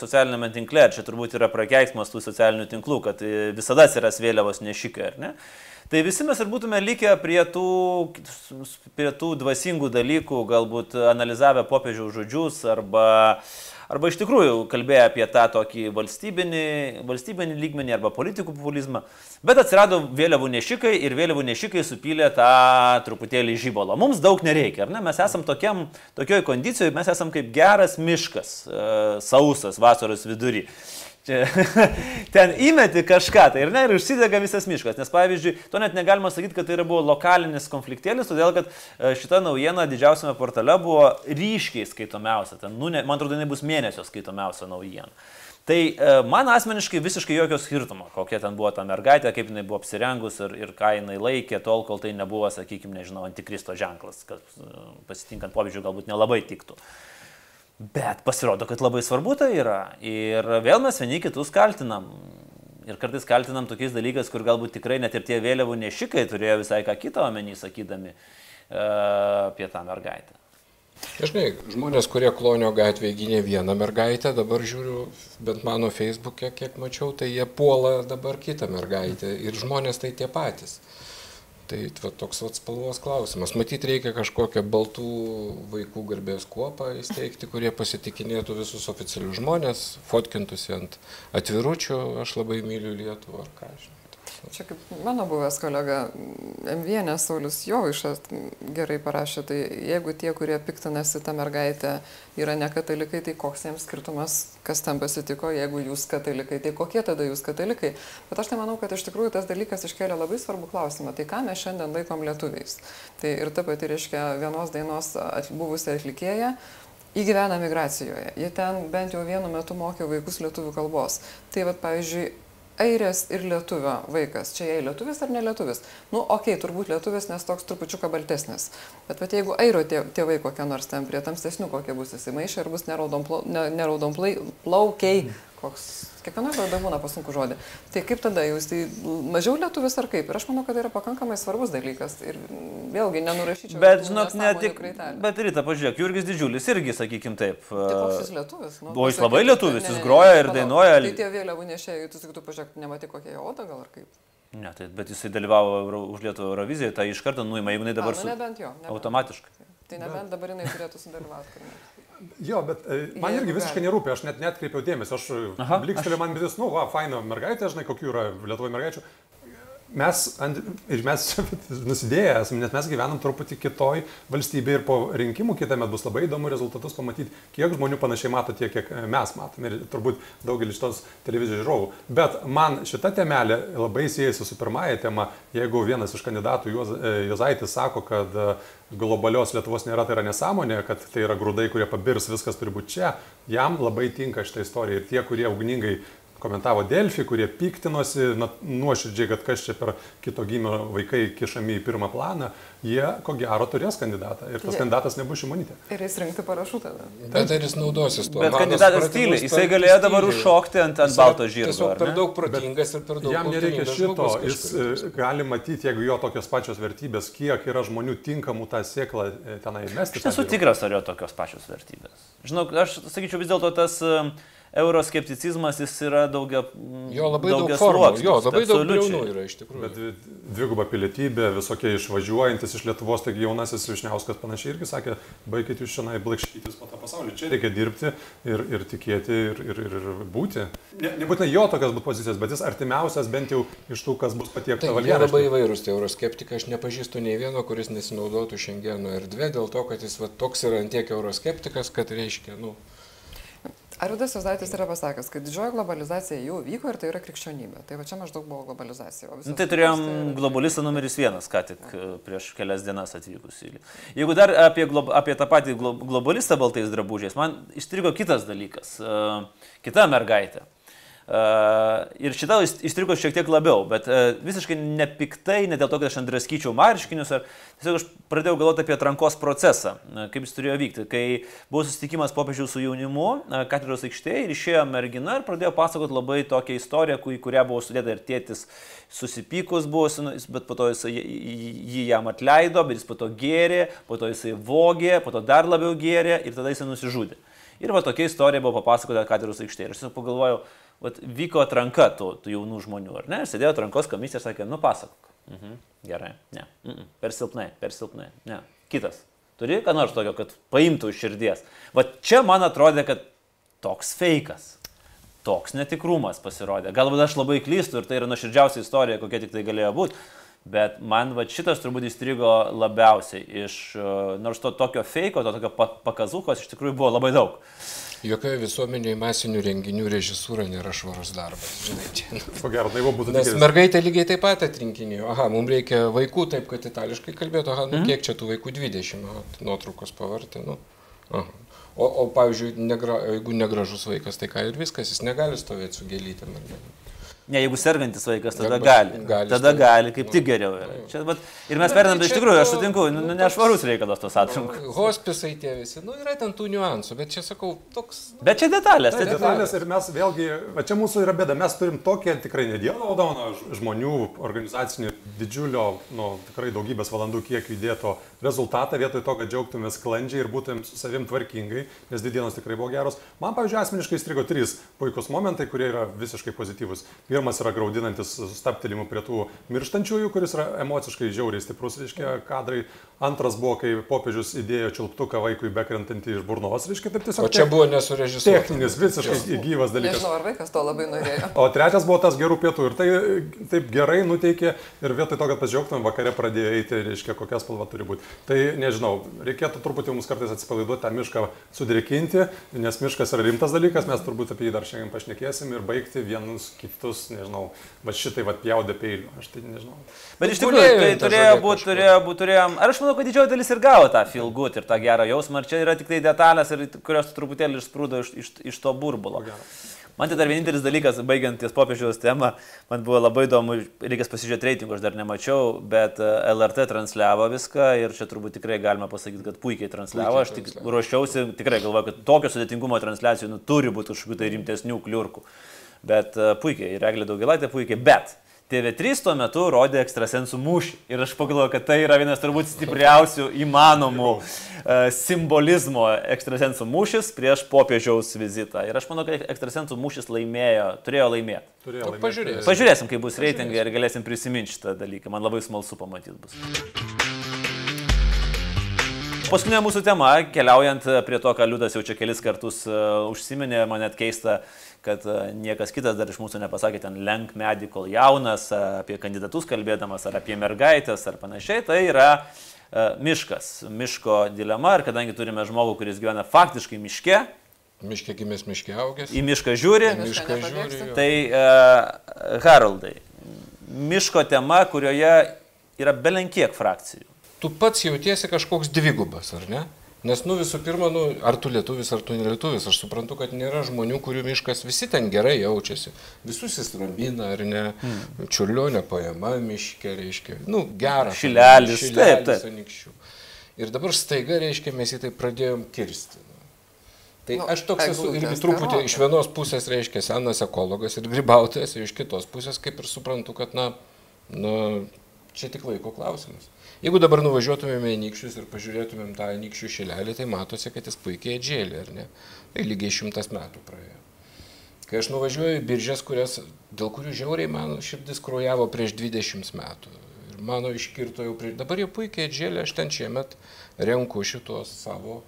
socialinėme tinkle, čia turbūt yra prakeiksmas tų socialinių tinklų, kad visada atsiras vėliavos nešikai, ar ne? Tai visi mes ir būtume likę prie tų, prie tų dvasingų dalykų, galbūt analizavę popiežiaus žodžius arba uh, arba iš tikrųjų kalbėjo apie tą tokį valstybinį, valstybinį lygmenį arba politikų populizmą. Bet atsirado vėliavų nešikai ir vėliavų nešikai supylė tą truputėlį žybolą. Mums daug nereikia, ar ne? Mes esam tokiam, tokioj kondicijoje, mes esam kaip geras miškas, e, sausas vasaros vidury. Ten įmeti kažką, tai ir ne, ir užsidega visas miškas. Nes pavyzdžiui, to net negalima sakyti, kad tai buvo lokalinis konfliktėlis, todėl kad e, šita naujiena didžiausiame portale buvo ryškiai skaitomiausia. Ten, nu, ne, man atrodo, jinai bus mėnesio skaitomiausia naujiena. Tai e, man asmeniškai visiškai jokio skirtumo, kokia ten buvo ta mergaitė, kaip jinai buvo apsirengus ir, ir ką jinai laikė, tol kol tai nebuvo, sakykime, nežinau, antikristo ženklas, kad e, pasitinkant pavyzdžiui galbūt nelabai tiktų. Bet pasirodo, kad labai svarbu tai yra. Ir vėl mes vieni kitus kaltinam. Ir kartais kaltinam tokiais dalykais, kur galbūt tikrai net ir tie vėliavų nešikai turėjo visai ką kitą omeny, sakydami uh, apie tą mergaitę. Žinai, žmonės, kurie klonio gatvėje gynė vieną mergaitę, dabar žiūriu, bent mano Facebook'e, kiek mačiau, tai jie puola dabar kitą mergaitę. Ir žmonės tai tie patys. Tai va, toks va, spalvos klausimas. Matyt, reikia kažkokią baltų vaikų garbės kuopą įsteigti, kurie pasitikinėtų visus oficialius žmonės, fotkintųsi ant atviručių, aš labai myliu Lietuvą ar ką žinai. Čia kaip mano buvęs kolega M1 Saulis Jovaišas gerai parašė, tai jeigu tie, kurie piktinasi tą mergaitę, yra ne katalikai, tai koks jiems skirtumas, kas tam pasitiko, jeigu jūs katalikai, tai kokie tada jūs katalikai. Bet aš tai manau, kad iš tikrųjų tas dalykas iškelia labai svarbų klausimą, tai ką mes šiandien laikom lietuviais. Tai ir ta pati reiškia vienos dainos buvusi atlikėja, įgyvena migracijoje. Jie ten bent jau vienu metu mokė vaikus lietuvių kalbos. Tai vad, pavyzdžiui, airės ir lietuvio vaikas. Čia jei lietuvis ar ne lietuvis? Nu, okei, okay, turbūt lietuvis, nes toks trupučiuką baltesnis. Bet pat jeigu airo tėvai kokie nors ten prie tamsesnių, kokie bus įsimaišę ir bus neraudon, plau, ne, neraudon plaukiai, koks Kiekviena kalba būna pasunku žodį. Tai kaip tada jūs, tai mažiau lietuvis ar kaip? Ir aš manau, kad tai yra pakankamai svarbus dalykas. Ir vėlgi nenurašyčiau. Bet, žinok, ne tik. Bet ryta, pažiūrėk, Jurgis Didžiulis irgi, sakykim taip. Tai koks jis lietuvis? Nu, o jis labai lietuvis, ne, jis groja ir dainuoja. Tai tie vėliavų nešėjai, tu sakytum, pažiūrėk, nematai kokia jo oda gal ar kaip? Ne, tai, bet jisai dalyvavo už Lietuvą Euroviziją, tai iš karto nuima, jeigu jinai dabar... A, nu, nebent jo. Nebent. Automatiškai. Tai nebent dabar jinai turėtų sudalyvauti. Jo, bet e, man irgi visiškai nerūpi, aš net netkreipiau dėmesio, aš blikštelė man mintis, nu, va, faina mergaitė, žinai, kokių yra Lietuvoje mergaičių. Mes, ant, ir mes nusidėję esame, nes mes gyvenam truputį kitoj valstybėje ir po rinkimų kitą metą bus labai įdomu rezultatus pamatyti, kiek žmonių panašiai mato tiek, kiek mes matome ir turbūt daugelis šitos televizijos žiūrovų. Bet man šita temelė labai siejasi su pirmąja tema, jeigu vienas iš kandidatų e, Jozaitis sako, kad globalios Lietuvos nėra, tai yra nesąmonė, kad tai yra grūdai, kurie pabirs, viskas turi būti čia. Jam labai tinka šitą istoriją ir tie, kurie ugningai komentavo Delfį, kurie piktinosi na, nuoširdžiai, kad kas čia per kito gimio vaikai kišami į pirmą planą, jie ko gero turės kandidatą ir tas yeah. kandidatas nebus šimonytė. Ir jis rinkti parašų tada. Bet ar jis naudosis tuo? Bet kandidatas tyliai, jisai galėjo dabar užšokti ant, ant balto žirgo. Tiesiog per daug protingas ir per daug. Jam nereikia šito, jis e, gali matyti, jeigu jo tokios pačios vertybės, kiek yra žmonių tinkamų tą sėklą e, tenai mesti. Aš esu tikras, ar jo tokios pačios vertybės. Žinau, aš sakyčiau vis dėlto tas uh, euroskepticizmas jis yra daugia, jo, labai daug formų, jo, labai daug jaunų yra iš tikrųjų. Bet dviguba pilietybė, visokie išvažiuojantis iš Lietuvos, taigi jaunasis Višniauskas panašiai irgi sakė, baigit jūs šiandien blaškytis po tą pasaulį. Čia reikia dirbti ir, ir tikėti ir, ir, ir, būti. Ne, nebūtinai jo tokios būtų pozicijos, bet jis artimiausias bent jau iš tų, kas bus patiekta valstybė. Jie labai įvairūs, tie euroskeptikai, aš nepažįstu nei vieno, kuris nesinaudotų šiandieno erdvė, dėl to, kad jis va, toks yra antiek euroskeptikas, kad reiškia, nu, Arvidas Jozaitis yra pasakęs, kad didžioji globalizacija jau vyko ir tai yra krikščionybė. Tai va čia maždaug buvo globalizacija. Nu, tai turėjom yra- globalistą numeris vienas, ką tik e, prieš kelias dienas atvykus į. Jeigu dar apie, glo, apie tą patį glo, globalistą baltais drabužiais, man įstrigo kitas dalykas, e, kita mergaitė. Ir šitą įs- įstrigo šiek tiek labiau, bet uh, visiškai nepiktai, ne dėl to, kad aš ant draskyčiau marškinius, ar tiesiog aš pradėjau galvoti apie atrankos procesą, kaip jis turėjo vykti. Kai buvo susitikimas popiežių su jaunimu, katedros aikštėje ir išėjo mergina ir pradėjo pasakoti labai tokią istoriją, į kurią buvo sudėta ir tėtis susipykus buvo, su- bet po to jis, jį jam atleido, bet jis po to gėrė, po to jisai vogė, po to dar labiau gėrė ir tada jisai nusižudė. Ir va tokia istorija buvo papasakota katedros aikštėje. Ir aš tiesiog pagalvojau, vat, vyko atranka tų, tų jaunų žmonių, ar ne? Sėdėjo atrankos komisija ir sakė, nu pasakok. Mhm, gerai, ne. -mm, per silpnai, per silpnai. Ne. Kitas. Turi ką nors tokio, kad paimtų iš širdies. Va čia man atrodė, kad toks fejkas. Toks netikrumas pasirodė. Galbūt aš labai klystu ir tai yra nuoširdžiausia istorija, kokia tik tai galėjo būti. Bet man va šitas turbūt įstrigo labiausiai iš, e, nors to tokio feiko, to tokio pa- pakazukos iš tikrųjų buvo labai daug. Jokioje visuomenėje masinių renginių režisūra nėra švarus darbas. Žinai, čia. Ko gero, tai būtų Nes tik mergaitė lygiai taip pat atrinkinėjo. Aha, mums reikia vaikų taip, kad itališkai kalbėtų. Aha, Mhm. nu kiek čia tų vaikų 20, aha, nuotraukos pavartė. Nu. Aha. O, o pavyzdžiui, negra, jeigu negražus vaikas, tai ką ir viskas, jis negali stovėti su gėlytėm. ne? Ne, jeigu sergantis vaikas, tada Arba gali. gali Tada stovėti. gali, kaip tik geriau. yra. Čia, vat, ir mes Bet perinam, tai iš tikrųjų, aš sutinku, nu, nu, nu, nešvarus reikalas tos atrankos. Hospisai tie visi, nu yra ten tų niuansų, bet čia sakau, toks... Bet čia detalės. Tai detalės ir mes vėlgi, va čia mūsų yra bėda, mes turim tokią tikrai ne Dievo dovaną žmonių organizacinį didžiulio, nu, tikrai daugybės valandų kiek įdėto rezultatą, vietoj to, kad džiaugtumės sklandžiai ir būtumėm su savim tvarkingai, nes dvi dienos tikrai buvo geros. Man, pavyzdžiui, asmeniškai įstrigo trys puikus momentai, kurie yra visiškai pozityvus. Pirmas yra graudinantis sustaptelimu prie tų mirštančiųjų, kuris yra emociškai žiauriai stiprus, reiškia, kadrai. Antras buvo, kai popiežius įdėjo čilptuką vaikui bekrentantį iš burnos, reiškia, taip tiesiog. O čia buvo nesurežisuota. Techninis, visiškai gyvas dalykas. Nežinau, ar vaikas to labai norėjo. O trečias buvo tas gerų pietų ir tai taip gerai nuteikė ir vietoj to, kad pažiūrėtumėm, vakare pradėjo eiti, reiškia, kokia spalva turi būti. Tai nežinau, reikėtų truputį mums kartais atsipalaiduoti tą mišką sudrėkinti, nes miškas yra rimtas dalykas, mes turbūt apie jį dar šiandien pašnekėsim ir baigti vienus kitus, nežinau, va šitai va pjaudė peiliu, aš tai nežinau. Bet iš tikrųjų, tai turėjo būti, turėjo būti, turėjom. Ar aš manau, kad didžioji dalis ir gavo tą feel good ir tą gerą jausmą, ar čia yra tik tai detalės, kurios truputėlį išsprūdo iš, iš, iš to burbulo. Man tai dar vienintelis dalykas, baigiant ties popiežiaus temą, man buvo labai įdomu, reikės pasižiūrėti reitingų, aš dar nemačiau, bet e, LRT transliavo viską ir čia turbūt tikrai galima pasakyti, kad puikiai transliavo. Puikiai Aš tik ruošiausi, tikrai galvoju, kad tokio sudėtingumo transliacijų nu, turi būti kažkokių tai rimtesnių kliurkų. Bet uh, puikiai, ir Eglė Daugilaitė puikiai, bet TV3 tuo metu rodė ekstrasensų mūšį. Ir aš pagalvoju, kad tai yra vienas turbūt stipriausių įmanomų uh, simbolizmo ekstrasensų mūšis prieš popiežiaus vizitą. Ir aš manau, kad ekstrasensų mūšis laimėjo, turėjo laimėti. Turėjo Nu, laimėti. pažiūrėsim. Pažiūrėsim, kaip bus reitingai ir galėsim prisiminti šitą dalyką. Man labai smalsu pamatyti bus. Paskutinė mūsų tema, keliaujant prie to, ką Liudas jau čia kelis kartus uh, užsiminė, man net keista, kad uh, niekas kitas dar iš mūsų nepasakė ten lenk medį, kol jaunas, uh, apie kandidatus kalbėdamas, ar apie mergaitės, ar panašiai. Tai yra uh, miškas, miško dilema ir kadangi turime žmogų, kuris gyvena faktiškai miške, Miškė gimęs, miškė augęs. į mišką žiūri, Į Mišką žiūri. Tai uh, Haroldai, miško tema, kurioje yra belenkiek frakcijų. Tu pats jautiesi kažkoks dvigubas, ar ne? Nes, nu, visų pirma, nu, ar tu lietuvis, ar tu nelietuvis, aš suprantu, kad nėra žmonių, kurių miškas visi ten gerai jaučiasi. Visus jis ramina, ar ne? Mm. Čiurlionė paėma miške, reiškia. Nu, geras. Šilelis, taip, taip. Anykščių. Ir dabar staiga, reiškia, mes jį tai pradėjom kirsti. nu. Tai Nu, aš toks esu irgi truputį iš vienos pusės, reiškia, senas ekologas ir grybautojas, ir iš kitos pusės kaip ir suprantu, kad, na, nu, čia tik laiko klausimas. Jeigu dabar nuvažiuotumėme į Nykščius ir pažiūrėtumėm tą Nykščių šilelį, tai matosi, kad jis puikiai atžėlė, ar ne? Tai lygiai šimtas metų praėjo. Kai aš nuvažiuoju į biržės, kurias, dėl kurių žiauriai mano širdis krujavo prieš 20 metų. Ir mano iškirto jau prieš... Dabar jau puikiai atžėlė, aš ten šiemet renku šitos savo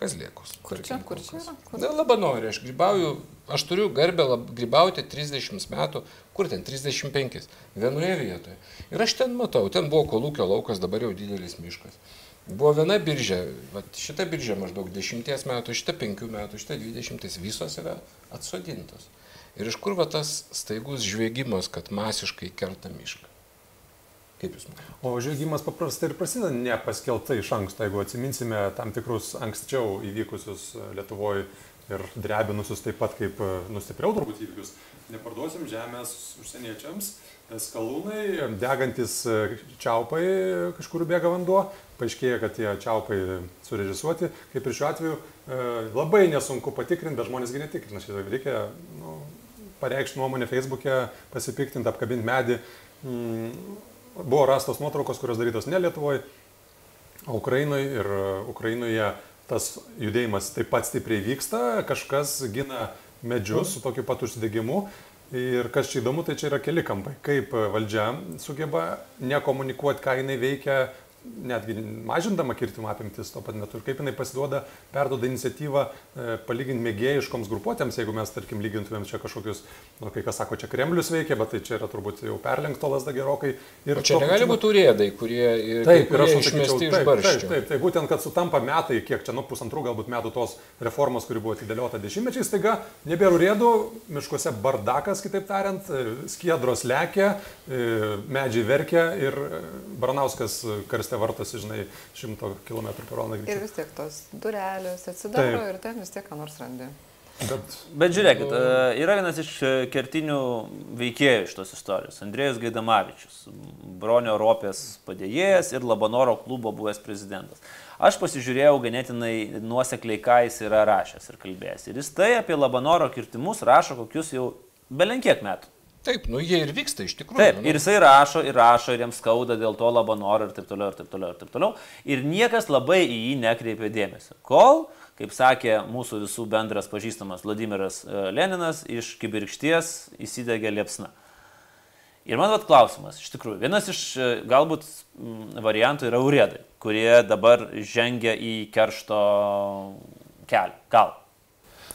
kazlėkus. Kur čia, kur čia? Kur? Na, labanori, aš grybauju, aš turiu garbę lab, grybauti 30 metų, kur ten 35, vienoje vietoje. Ir aš ten matau, ten buvo kolūkio laukas, dabar jau didelis miškas. Buvo viena biržė, vat, šita biržė maždaug 10 metų, šita 5 metų, šita 20, visos yra atsodintos. Ir iš kur va tas staigus žvėgimas, kad masiškai kerta mišką? Kaip Jūs manote? O žaidimas paprastai ir prasideda nepaskeltai iš anksto, jeigu atsiminsime tam tikrus anksčiau įvykusius Lietuvoje ir drebinusius taip pat kaip e, nustipriau turbūt įvykius. Neparduosim žemės užsieniečiams, skalūnai, degantis e, čiaupai, kažkur bėga vanduo, paaiškėja, kad tie čiaupai surežisuoti, kaip ir šiuo atveju, e, labai nesunku patikrinti, bet žmonėsgi netikrina, šitą reikia nu, pareikšti nuomonę Facebook'e, pasipiktinti, apkabinti medį. Mm, buvo rastos nuotraukos, kurios darytos ne Lietuvoje, o Ukrainoje ir Ukrainoje tas judėjimas taip pat stipriai vyksta, kažkas gina medžius su tokiu pat užsidegimu. Ir kas čia įdomu, tai čia yra keli kampai. Kaip valdžia sugeba nekomunikuoti, ką jinai veikia, netgi mažindama kirtimo apimtis tuo pat metu ir kaip jinai pasiduoda, perdoda iniciatyvą e, palyginti mėgėjiškoms grupuotėms, jeigu mes, tarkim, lygintumėm čia kažkokius, nu, kai kas sako, čia Kremlius veikia, bet tai čia yra turbūt jau perlenkto lasda gerokai. Ir o čia negali būti urėdai, kurie, taip, kurie ir išmesti taip, iš barščių. Taip, taip, taip, būtent, kad sutampa metai, kiek čia, nu, pusantrų galbūt metų tos reformos, kuri buvo atidėliota dešimtmečiais, taiga nebėra urėdų, miškuose bardakas, kitaip tariant, e, skiedros lekia, e, medžiai verkia ir Baranauskas karste mieste vartosi, žinai, 100 km per valandą. Ir vis tiek tos durelės atsidaro Taip. ir ten vis tiek ką nors randi. Bet, Bet žiūrėkit, nu... yra vienas iš e, kertinių veikėjų iš tos istorijos - Andrėjus Gaidamavičius, Bronio Ropės padėjėjas ir Labanoro klubo buvęs prezidentas. Aš pasižiūrėjau ganėtinai nuosekliai, ką jis yra rašęs ir kalbėjęs. Ir jis tai apie Labanoro kirtimus rašo kokius jau belenkiek metų. Taip, nu jie ir vyksta iš tikrųjų. Taip, nu. ir jisai rašo, ir rašo, ir jiems skauda dėl to labanoro ir taip toliau, ir taip toliau, ir taip toliau. Ir niekas labai į jį nekreipė dėmesio. Kol, kaip sakė mūsų visų bendras pažįstamas Vladimiras e, Leninas, iš kibirkšties įsidegė liepsna. Ir man vat klausimas, iš tikrųjų, vienas iš e, galbūt variantų yra urėdai, kurie dabar žengia į keršto kelią. Gal.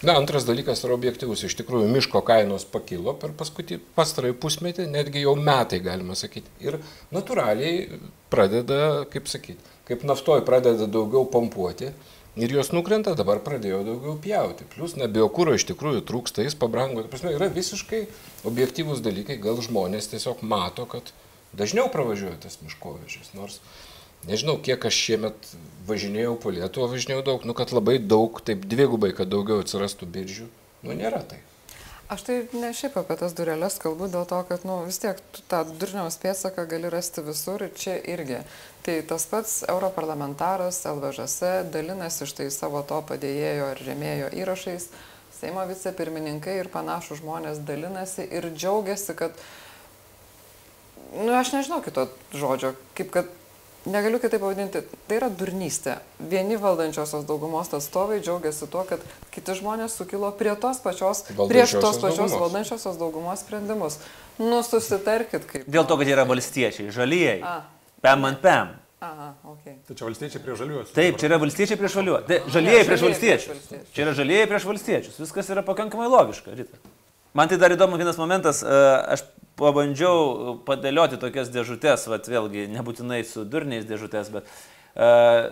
Na, antras dalykas yra objektivus. Iš tikrųjų, miško kainos pakilo per paskutį pastarąjį pusmetį, netgi jau metai, galima sakyti. Ir natūraliai pradeda, kaip sakyti, kaip naftoj pradeda daugiau pompuoti. Ir jos nukrenta, dabar pradėjo daugiau pjauti. Plus, na, biokūro iš tikrųjų trūksta, jis pabrango. Prasme, yra visiškai objektyvūs dalykai, gal žmonės tiesiog mato, kad dažniau pravažiuoja tas miškovežys. Nors nežinau, kiek aš šiemet važinėjau po Lietuvą, važinėjau daug, nu kad labai daug, taip dvigubai, kad daugiau atsirastų biržių, nu nėra tai. Aš tai ne šiaip apie tas durelės kalbu, dėl to, kad nu, vis tiek tą durniaus pėdsaką gali rasti visur ir čia irgi. Tai tas pats europarlamentaras LVŽS dalinasi štai savo to padėjėjo ar rėmėjo įrašais, Seimo vicepirmininkai ir panašų žmonės dalinasi ir džiaugiasi, kad, na, nu, aš nežinau kito žodžio, kaip kad negaliu kitaip pavadinti, tai yra durnystė. Vieni valdančiosios daugumos atstovai džiaugiasi tuo, kad kiti žmonės sukilo prie tos pačios, prieš tos pačios daugumos. valdančiosios daugumos sprendimus. Nu, susitarkit kaip. Dėl to, kad jie yra valstiečiai, žalieji. Pem ant pem. Aha, okay. Tai čia valstiečiai prieš žaliuosius. Taip, čia yra valstiečiai prieš žaliuosius. Tai žalieji prieš valstiečius. Čia yra žalieji prieš valstiečius. Viskas yra pakankamai logiška, Rita. Man tai dar įdomu vienas momentas, e, aš pabandžiau padėlioti tokias dėžutės, vat, vėlgi nebūtinai su durniais dėžutės, bet uh,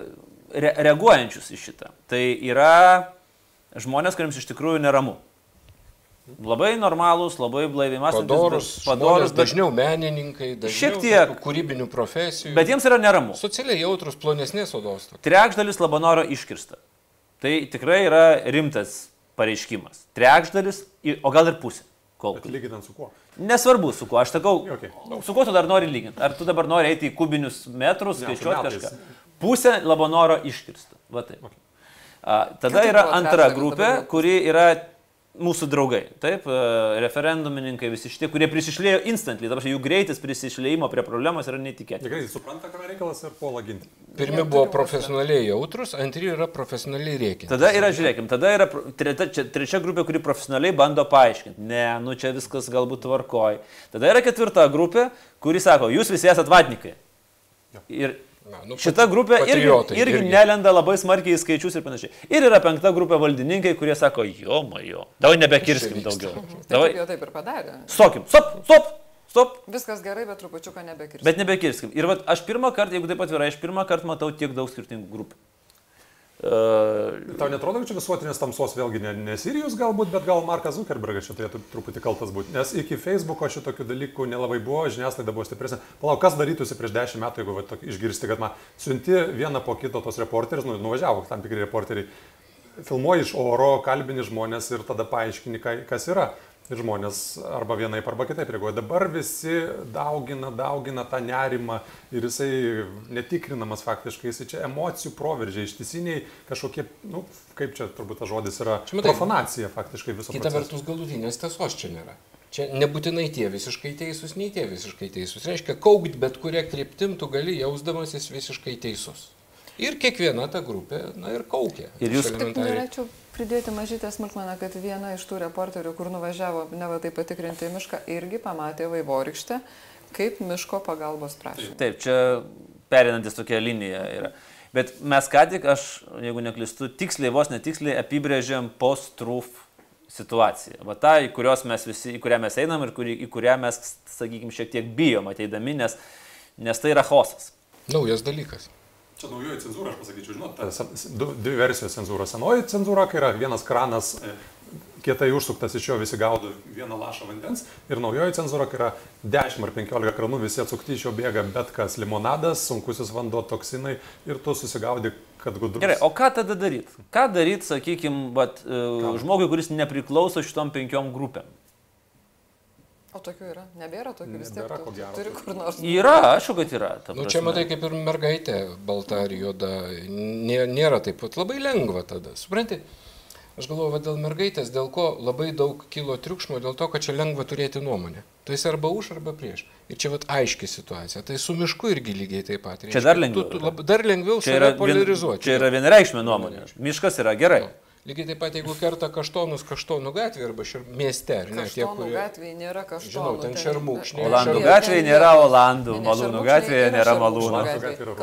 re reaguojančius į šitą. Tai yra žmonės, kuriems iš tikrųjų neramu. Labai normalūs, labai blaiviai mąstantys. Padorus, padorus bet... dažniau menininkai, dažniau tiek kūrybinių profesijų. Bet jiems yra neramu. Socialiai jautrus, plonesnės odos. Trečdalis Labanoro iškirsta. Tai tikrai yra rimtas pareiškimas. Trečdalis, o gal ir pusė. Kol. Bet lyginant su kuo? Nesvarbu, su kuo. Aš sakau, okay. su kuo tu dar nori lyginti. Ar tu dabar nori eiti į kubinius metrus, skaičiuoti kažką. Pusę Labanoro iškirsta. Va taip. Okay. A, tada yra antra grupė, kuri yra mūsų draugai, taip, e, referendumininkai, visi šitie, kurie prisišlėjo instantly, dabar jų greitis prisišlėjimo prie problemos yra netikėtas. Greitai supranta, ką reikalas ir puola ginti. Pirmi buvo profesionaliai jautrus, antri yra profesionaliai reikia. Tada yra, žiūrėkim, tada yra trečia, čia, trečia grupė, kuri profesionaliai bando paaiškinti. Ne, nu čia viskas galbūt tvarkoj. Tada yra ketvirta grupė, kuri sako, jūs visi esate vatnikai. Ir Na, nu, Šita grupė irgi, irgi, irgi nelenda labai smarkiai į skaičius ir panašiai. Ir yra penkta grupė valdininkai, kurie sako, jo, majo, davai nebekirskim daugiau. Davai, taip, taip ir padarė. Stokim, stop, stop. Stop. Viskas gerai, bet trupučiuką nebekirsti. Bet nebekirskim. Ir vat, aš pirmą kartą, jeigu taip atvirai, aš pirmą kartą matau tiek daug skirtingų grupių. Tau netrodo, kad čia visuotinės tamsos vėlgi ne, ne Sirijus galbūt, bet gal Markas Zuckerbergas čia turėtų truputį kaltas būti. Nes iki Facebooko šitokių dalykų nelabai buvo, žiniasklaida buvo stipresnė. Palauk, kas darytųsi prieš dešimt metų, jeigu va, tokį išgirsti, kad man siunti vieną po kito tos reporterius, nu, nuvažiavo tam tikri reporteriai, filmuoji iš oro, kalbini žmonės ir tada paaiškini, ka- kas yra. Ir žmonės arba vienaip, arba kitaip reaguoja. Dabar visi daugina, daugina tą nerimą ir jisai netikrinamas faktiškai, jisai čia emocijų proveržiai, ištisiniai kažkokie, nu, kaip čia turbūt tas žodis yra, Čia matai, profanacija faktiškai viso Kita proceso. vertus galutinės tiesos čia nėra. Čia nebūtinai tie visiškai teisūs, nei tie visiškai teisūs. Reiškia, kaukt bet kuria kryptim tu gali jausdamasis visiškai teisus. Ir kiekviena ta grupė, na ir kaukia. Ir jūs- Tik elementariai. norėčiau pridėti mažytę smulkmeną, kad viena iš tų reporterių, kur nuvažiavo neva tai patikrinti į mišką, irgi pamatė vaivorykštę kaip miško pagalbos prašymą. Taip, čia perinantis tokia linija yra. Bet mes ką tik, aš, jeigu neklistu, tiksliai, vos netiksliai apibrėžėm post-truth situaciją. Va ta, į, kurios mes visi, į kurią mes einam ir kuri, į kurią mes, sakykime, šiek tiek bijom ateidami, nes, nes tai yra hosas. Naujas dalykas. Čia naujoji cenzūra, aš pasakyčiau, žinot, ta du- dvi versijos cenzūros. Senoji cenzūra, kai yra vienas kranas e, kietai užsuktas iš jo visi gaudo vieną lašą vandens ir naujoji cenzūra, kai yra 10 ar 15 kranų, visi atsukti iš jo bėga bet kas - limonadas, sunkusis vanduo, toksinai ir tu susigaudi, kad gudrus. Gerai, o ką tada daryti? Ką daryti, sakykime, uh, žmogui, kuris nepriklauso šitom penkiom grupėm? O tokių yra? Nebėra tokių vis tiek. Nebėra, tu- ko gero. Turi kur nors. Yra, aišku, kad yra. Nu, čia matai kaip ir mergaitė, balta ar juoda, nė, nėra taip pat labai lengva tada. Supranti? Aš galvoju, va, dėl mergaitės, dėl ko labai daug kilo triukšmo, dėl to, kad čia lengva turėti nuomonę. Tu esi arba už, arba prieš. Ir čia vat aiški situacija. Tai su mišku irgi lygiai taip pat. Čia dar lengviau Tu, tu, lab, dar lengviau Čia yra, polarizuoti. Čia yra vienareikšmė nuomonė. Miškas yra gerai. Lygiai taip pat, jeigu kerta kaštonus kaštonų gatvė arba šir mieste, ar ne, tie, Kaštonų kurie... gatvėje nėra kaštonų. Žinau, ten šermukšniai, Olandų gatvėje nėra. Olandų, Malūnų gatvėje nėra Malūnų.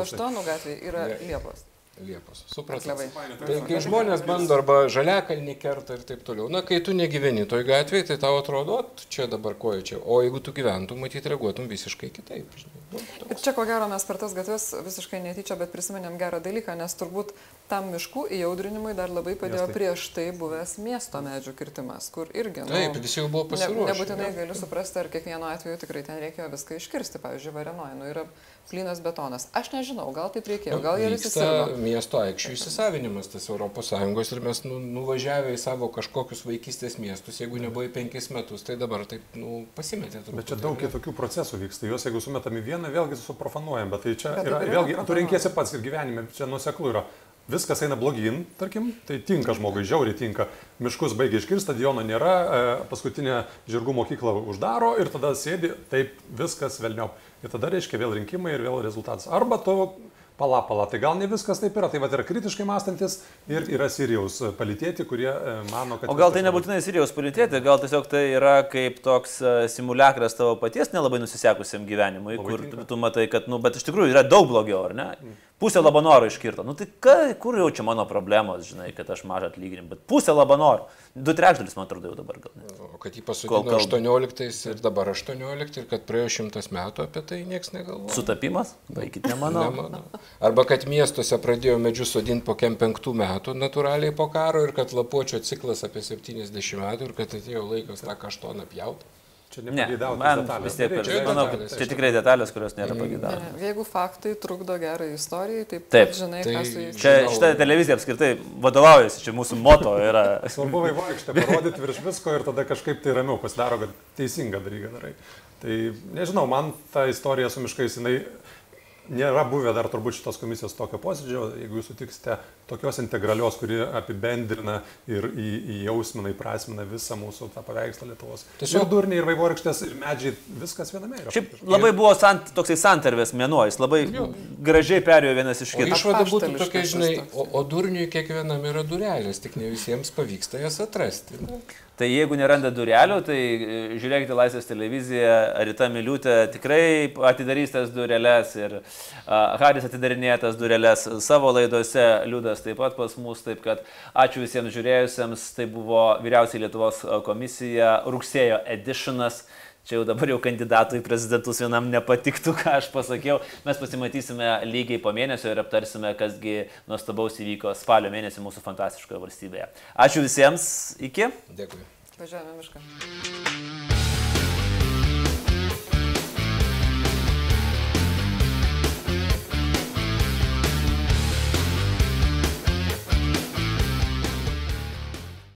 Kaštonų gatvėje yra liepos. Liepos. Supratau. Klevai. Tai kai žmonės bando arba žaliakalnį kerta ir taip toliau, na kai tu negyveni toj gatvėje, tai tau atrodo, "O, čia dabar koja čia. O jeigu tu gyventum, matyt, reaguotum visiškai kitaip. žinai. Nu, Ir čia ko gero mes per tas gatves visiškai netyčia, bet prisiminėm gerą dalyką, nes turbūt tam miškų įjaudrinimui dar labai padėjo Miestai. prieš tai buvęs miesto medžių kirtimas, kur irgi... nu, Taip, visi jau buvo Ne, pasiruošę. nebūtinai gali suprasti, ar kiekvienu atveju tikrai ten reikėjo viską iškirsti. Pavyzdžiui, Varenoje nu, yra plynas betonas. Aš nežinau, gal taip reikėjo, gal jie visi sirgo. miesto aikščių įsisavinimas tas ES ir mes nu, nuvažiavę į savo kažkokius vaikystės miestus, jeigu nebuvai penkis metus, tai dabar taip nu, pasimetė. Bet čia daug kitokių procesų vyksta. Juos jeigu sumetam į vieną, vėlgi suprofanuojam. Bet tai čia Bet yra, yra vėlgi, tu renkėsi pats ir gyvenime, čia nuseklu yra. Viskas eina blogyn, tarkim, tai tinka žmogui, žiauriai tinka. Miškus baigia iškirsti, stadiono nėra, e, paskutinę žirgų mokyklą uždaro ir tada sėdi, taip viskas velniau. Ir tada reiškia vėl rinkimai ir vėl rezultatas. Arba tu pala, pala, tai gal ne viskas taip yra. Tai va yra kritiškai mąstantis ir yra Sirijaus palytėti, kurie e, mano, kad... O gal tai nebūtinai Sirijos palitėti, gal tiesiog tai yra kaip toks e, simuliakras tavo paties nelabai nusisekusiam gyvenimui, Labai kur tinka. tu, tu matai, kad, nu, bet iš tikrųjų yra daug blogiau, ar ne? Pusė labanoro iškirto. Nu tai ka, kur jau čia mano problemos, žinai, kad aš mažą atlyginimą, bet pusė labanoro. Du trečdalis, man atrodo, jau dabar gal. Net. O kad jį kalba. 18 ir dabar 18 ir kad praėjo šimtas metų apie tai niekas negalvoja. Sutapimas? Baikit, nemanau. Nemanau. Arba kad miestuose pradėjo medžius sodinti po kem penktų metų natūraliai po karo ir kad lapuočio ciklas apie 70 metų ir kad atėjo laikas tą kaštoną pjauti. Čia Ne, nepageidautinos man detalės. vis tiek, aš manau, kad detalės, čia tikrai detalės, kurios nėra ne, Jeigu faktai trukdo gerai istorijai, tai Taip. žinai, Tai ką su jais. Čia šitą televiziją apskritai vadovaujasi, čia mūsų moto yra. Svarbu vaivorykštę parodyti virš visko ir tada kažkaip tai ramiau pasidaro, kad teisingą dalyką darai. Tai nežinau, man ta istorija su miškais, jinai nėra buvę dar turbūt šitos komisijos tokio posėdžio, jeigu jūs sutiksite tokios integralios, kuri apibendrina ir į, įjausmina, įprasmina visą mūsų tą paveikslą Lietuvos. Tiesiog- Ir durniai, ir vaivorykštės, ir medžiai, viskas viename yra. Šiaip labai buvo sant, toksai santarvės mėnuo, jis labai gražiai perėjo vienas iš O kito. išvada būtų tokia, žinai, o, o durniui kiekvienam yra durelės, tik ne visiems pavyksta jas atrasti. Na, Tai jeigu neranda durelių, tai e, žiūrėkite Laisvės televiziją, Rita Miliutė tikrai atidarys tas dureles ir Haris atidarinėja tas dureles savo laidose, Liudas taip pat pas mus, taip kad ačiū visiems žiūrėjusiems, tai buvo vyriausiai Lietuvos komisija, rugsėjo editionas. Čia jau dabar jau kandidatų į prezidentus vienam nepatiktų, ką aš pasakiau. Mes pasimatysime lygiai po mėnesio ir aptarsime, kasgi nuostabaus įvyko spalio mėnesį mūsų fantastiškoje valstybėje. Ačiū visiems, iki. Dėkui. Važiuojame mišką.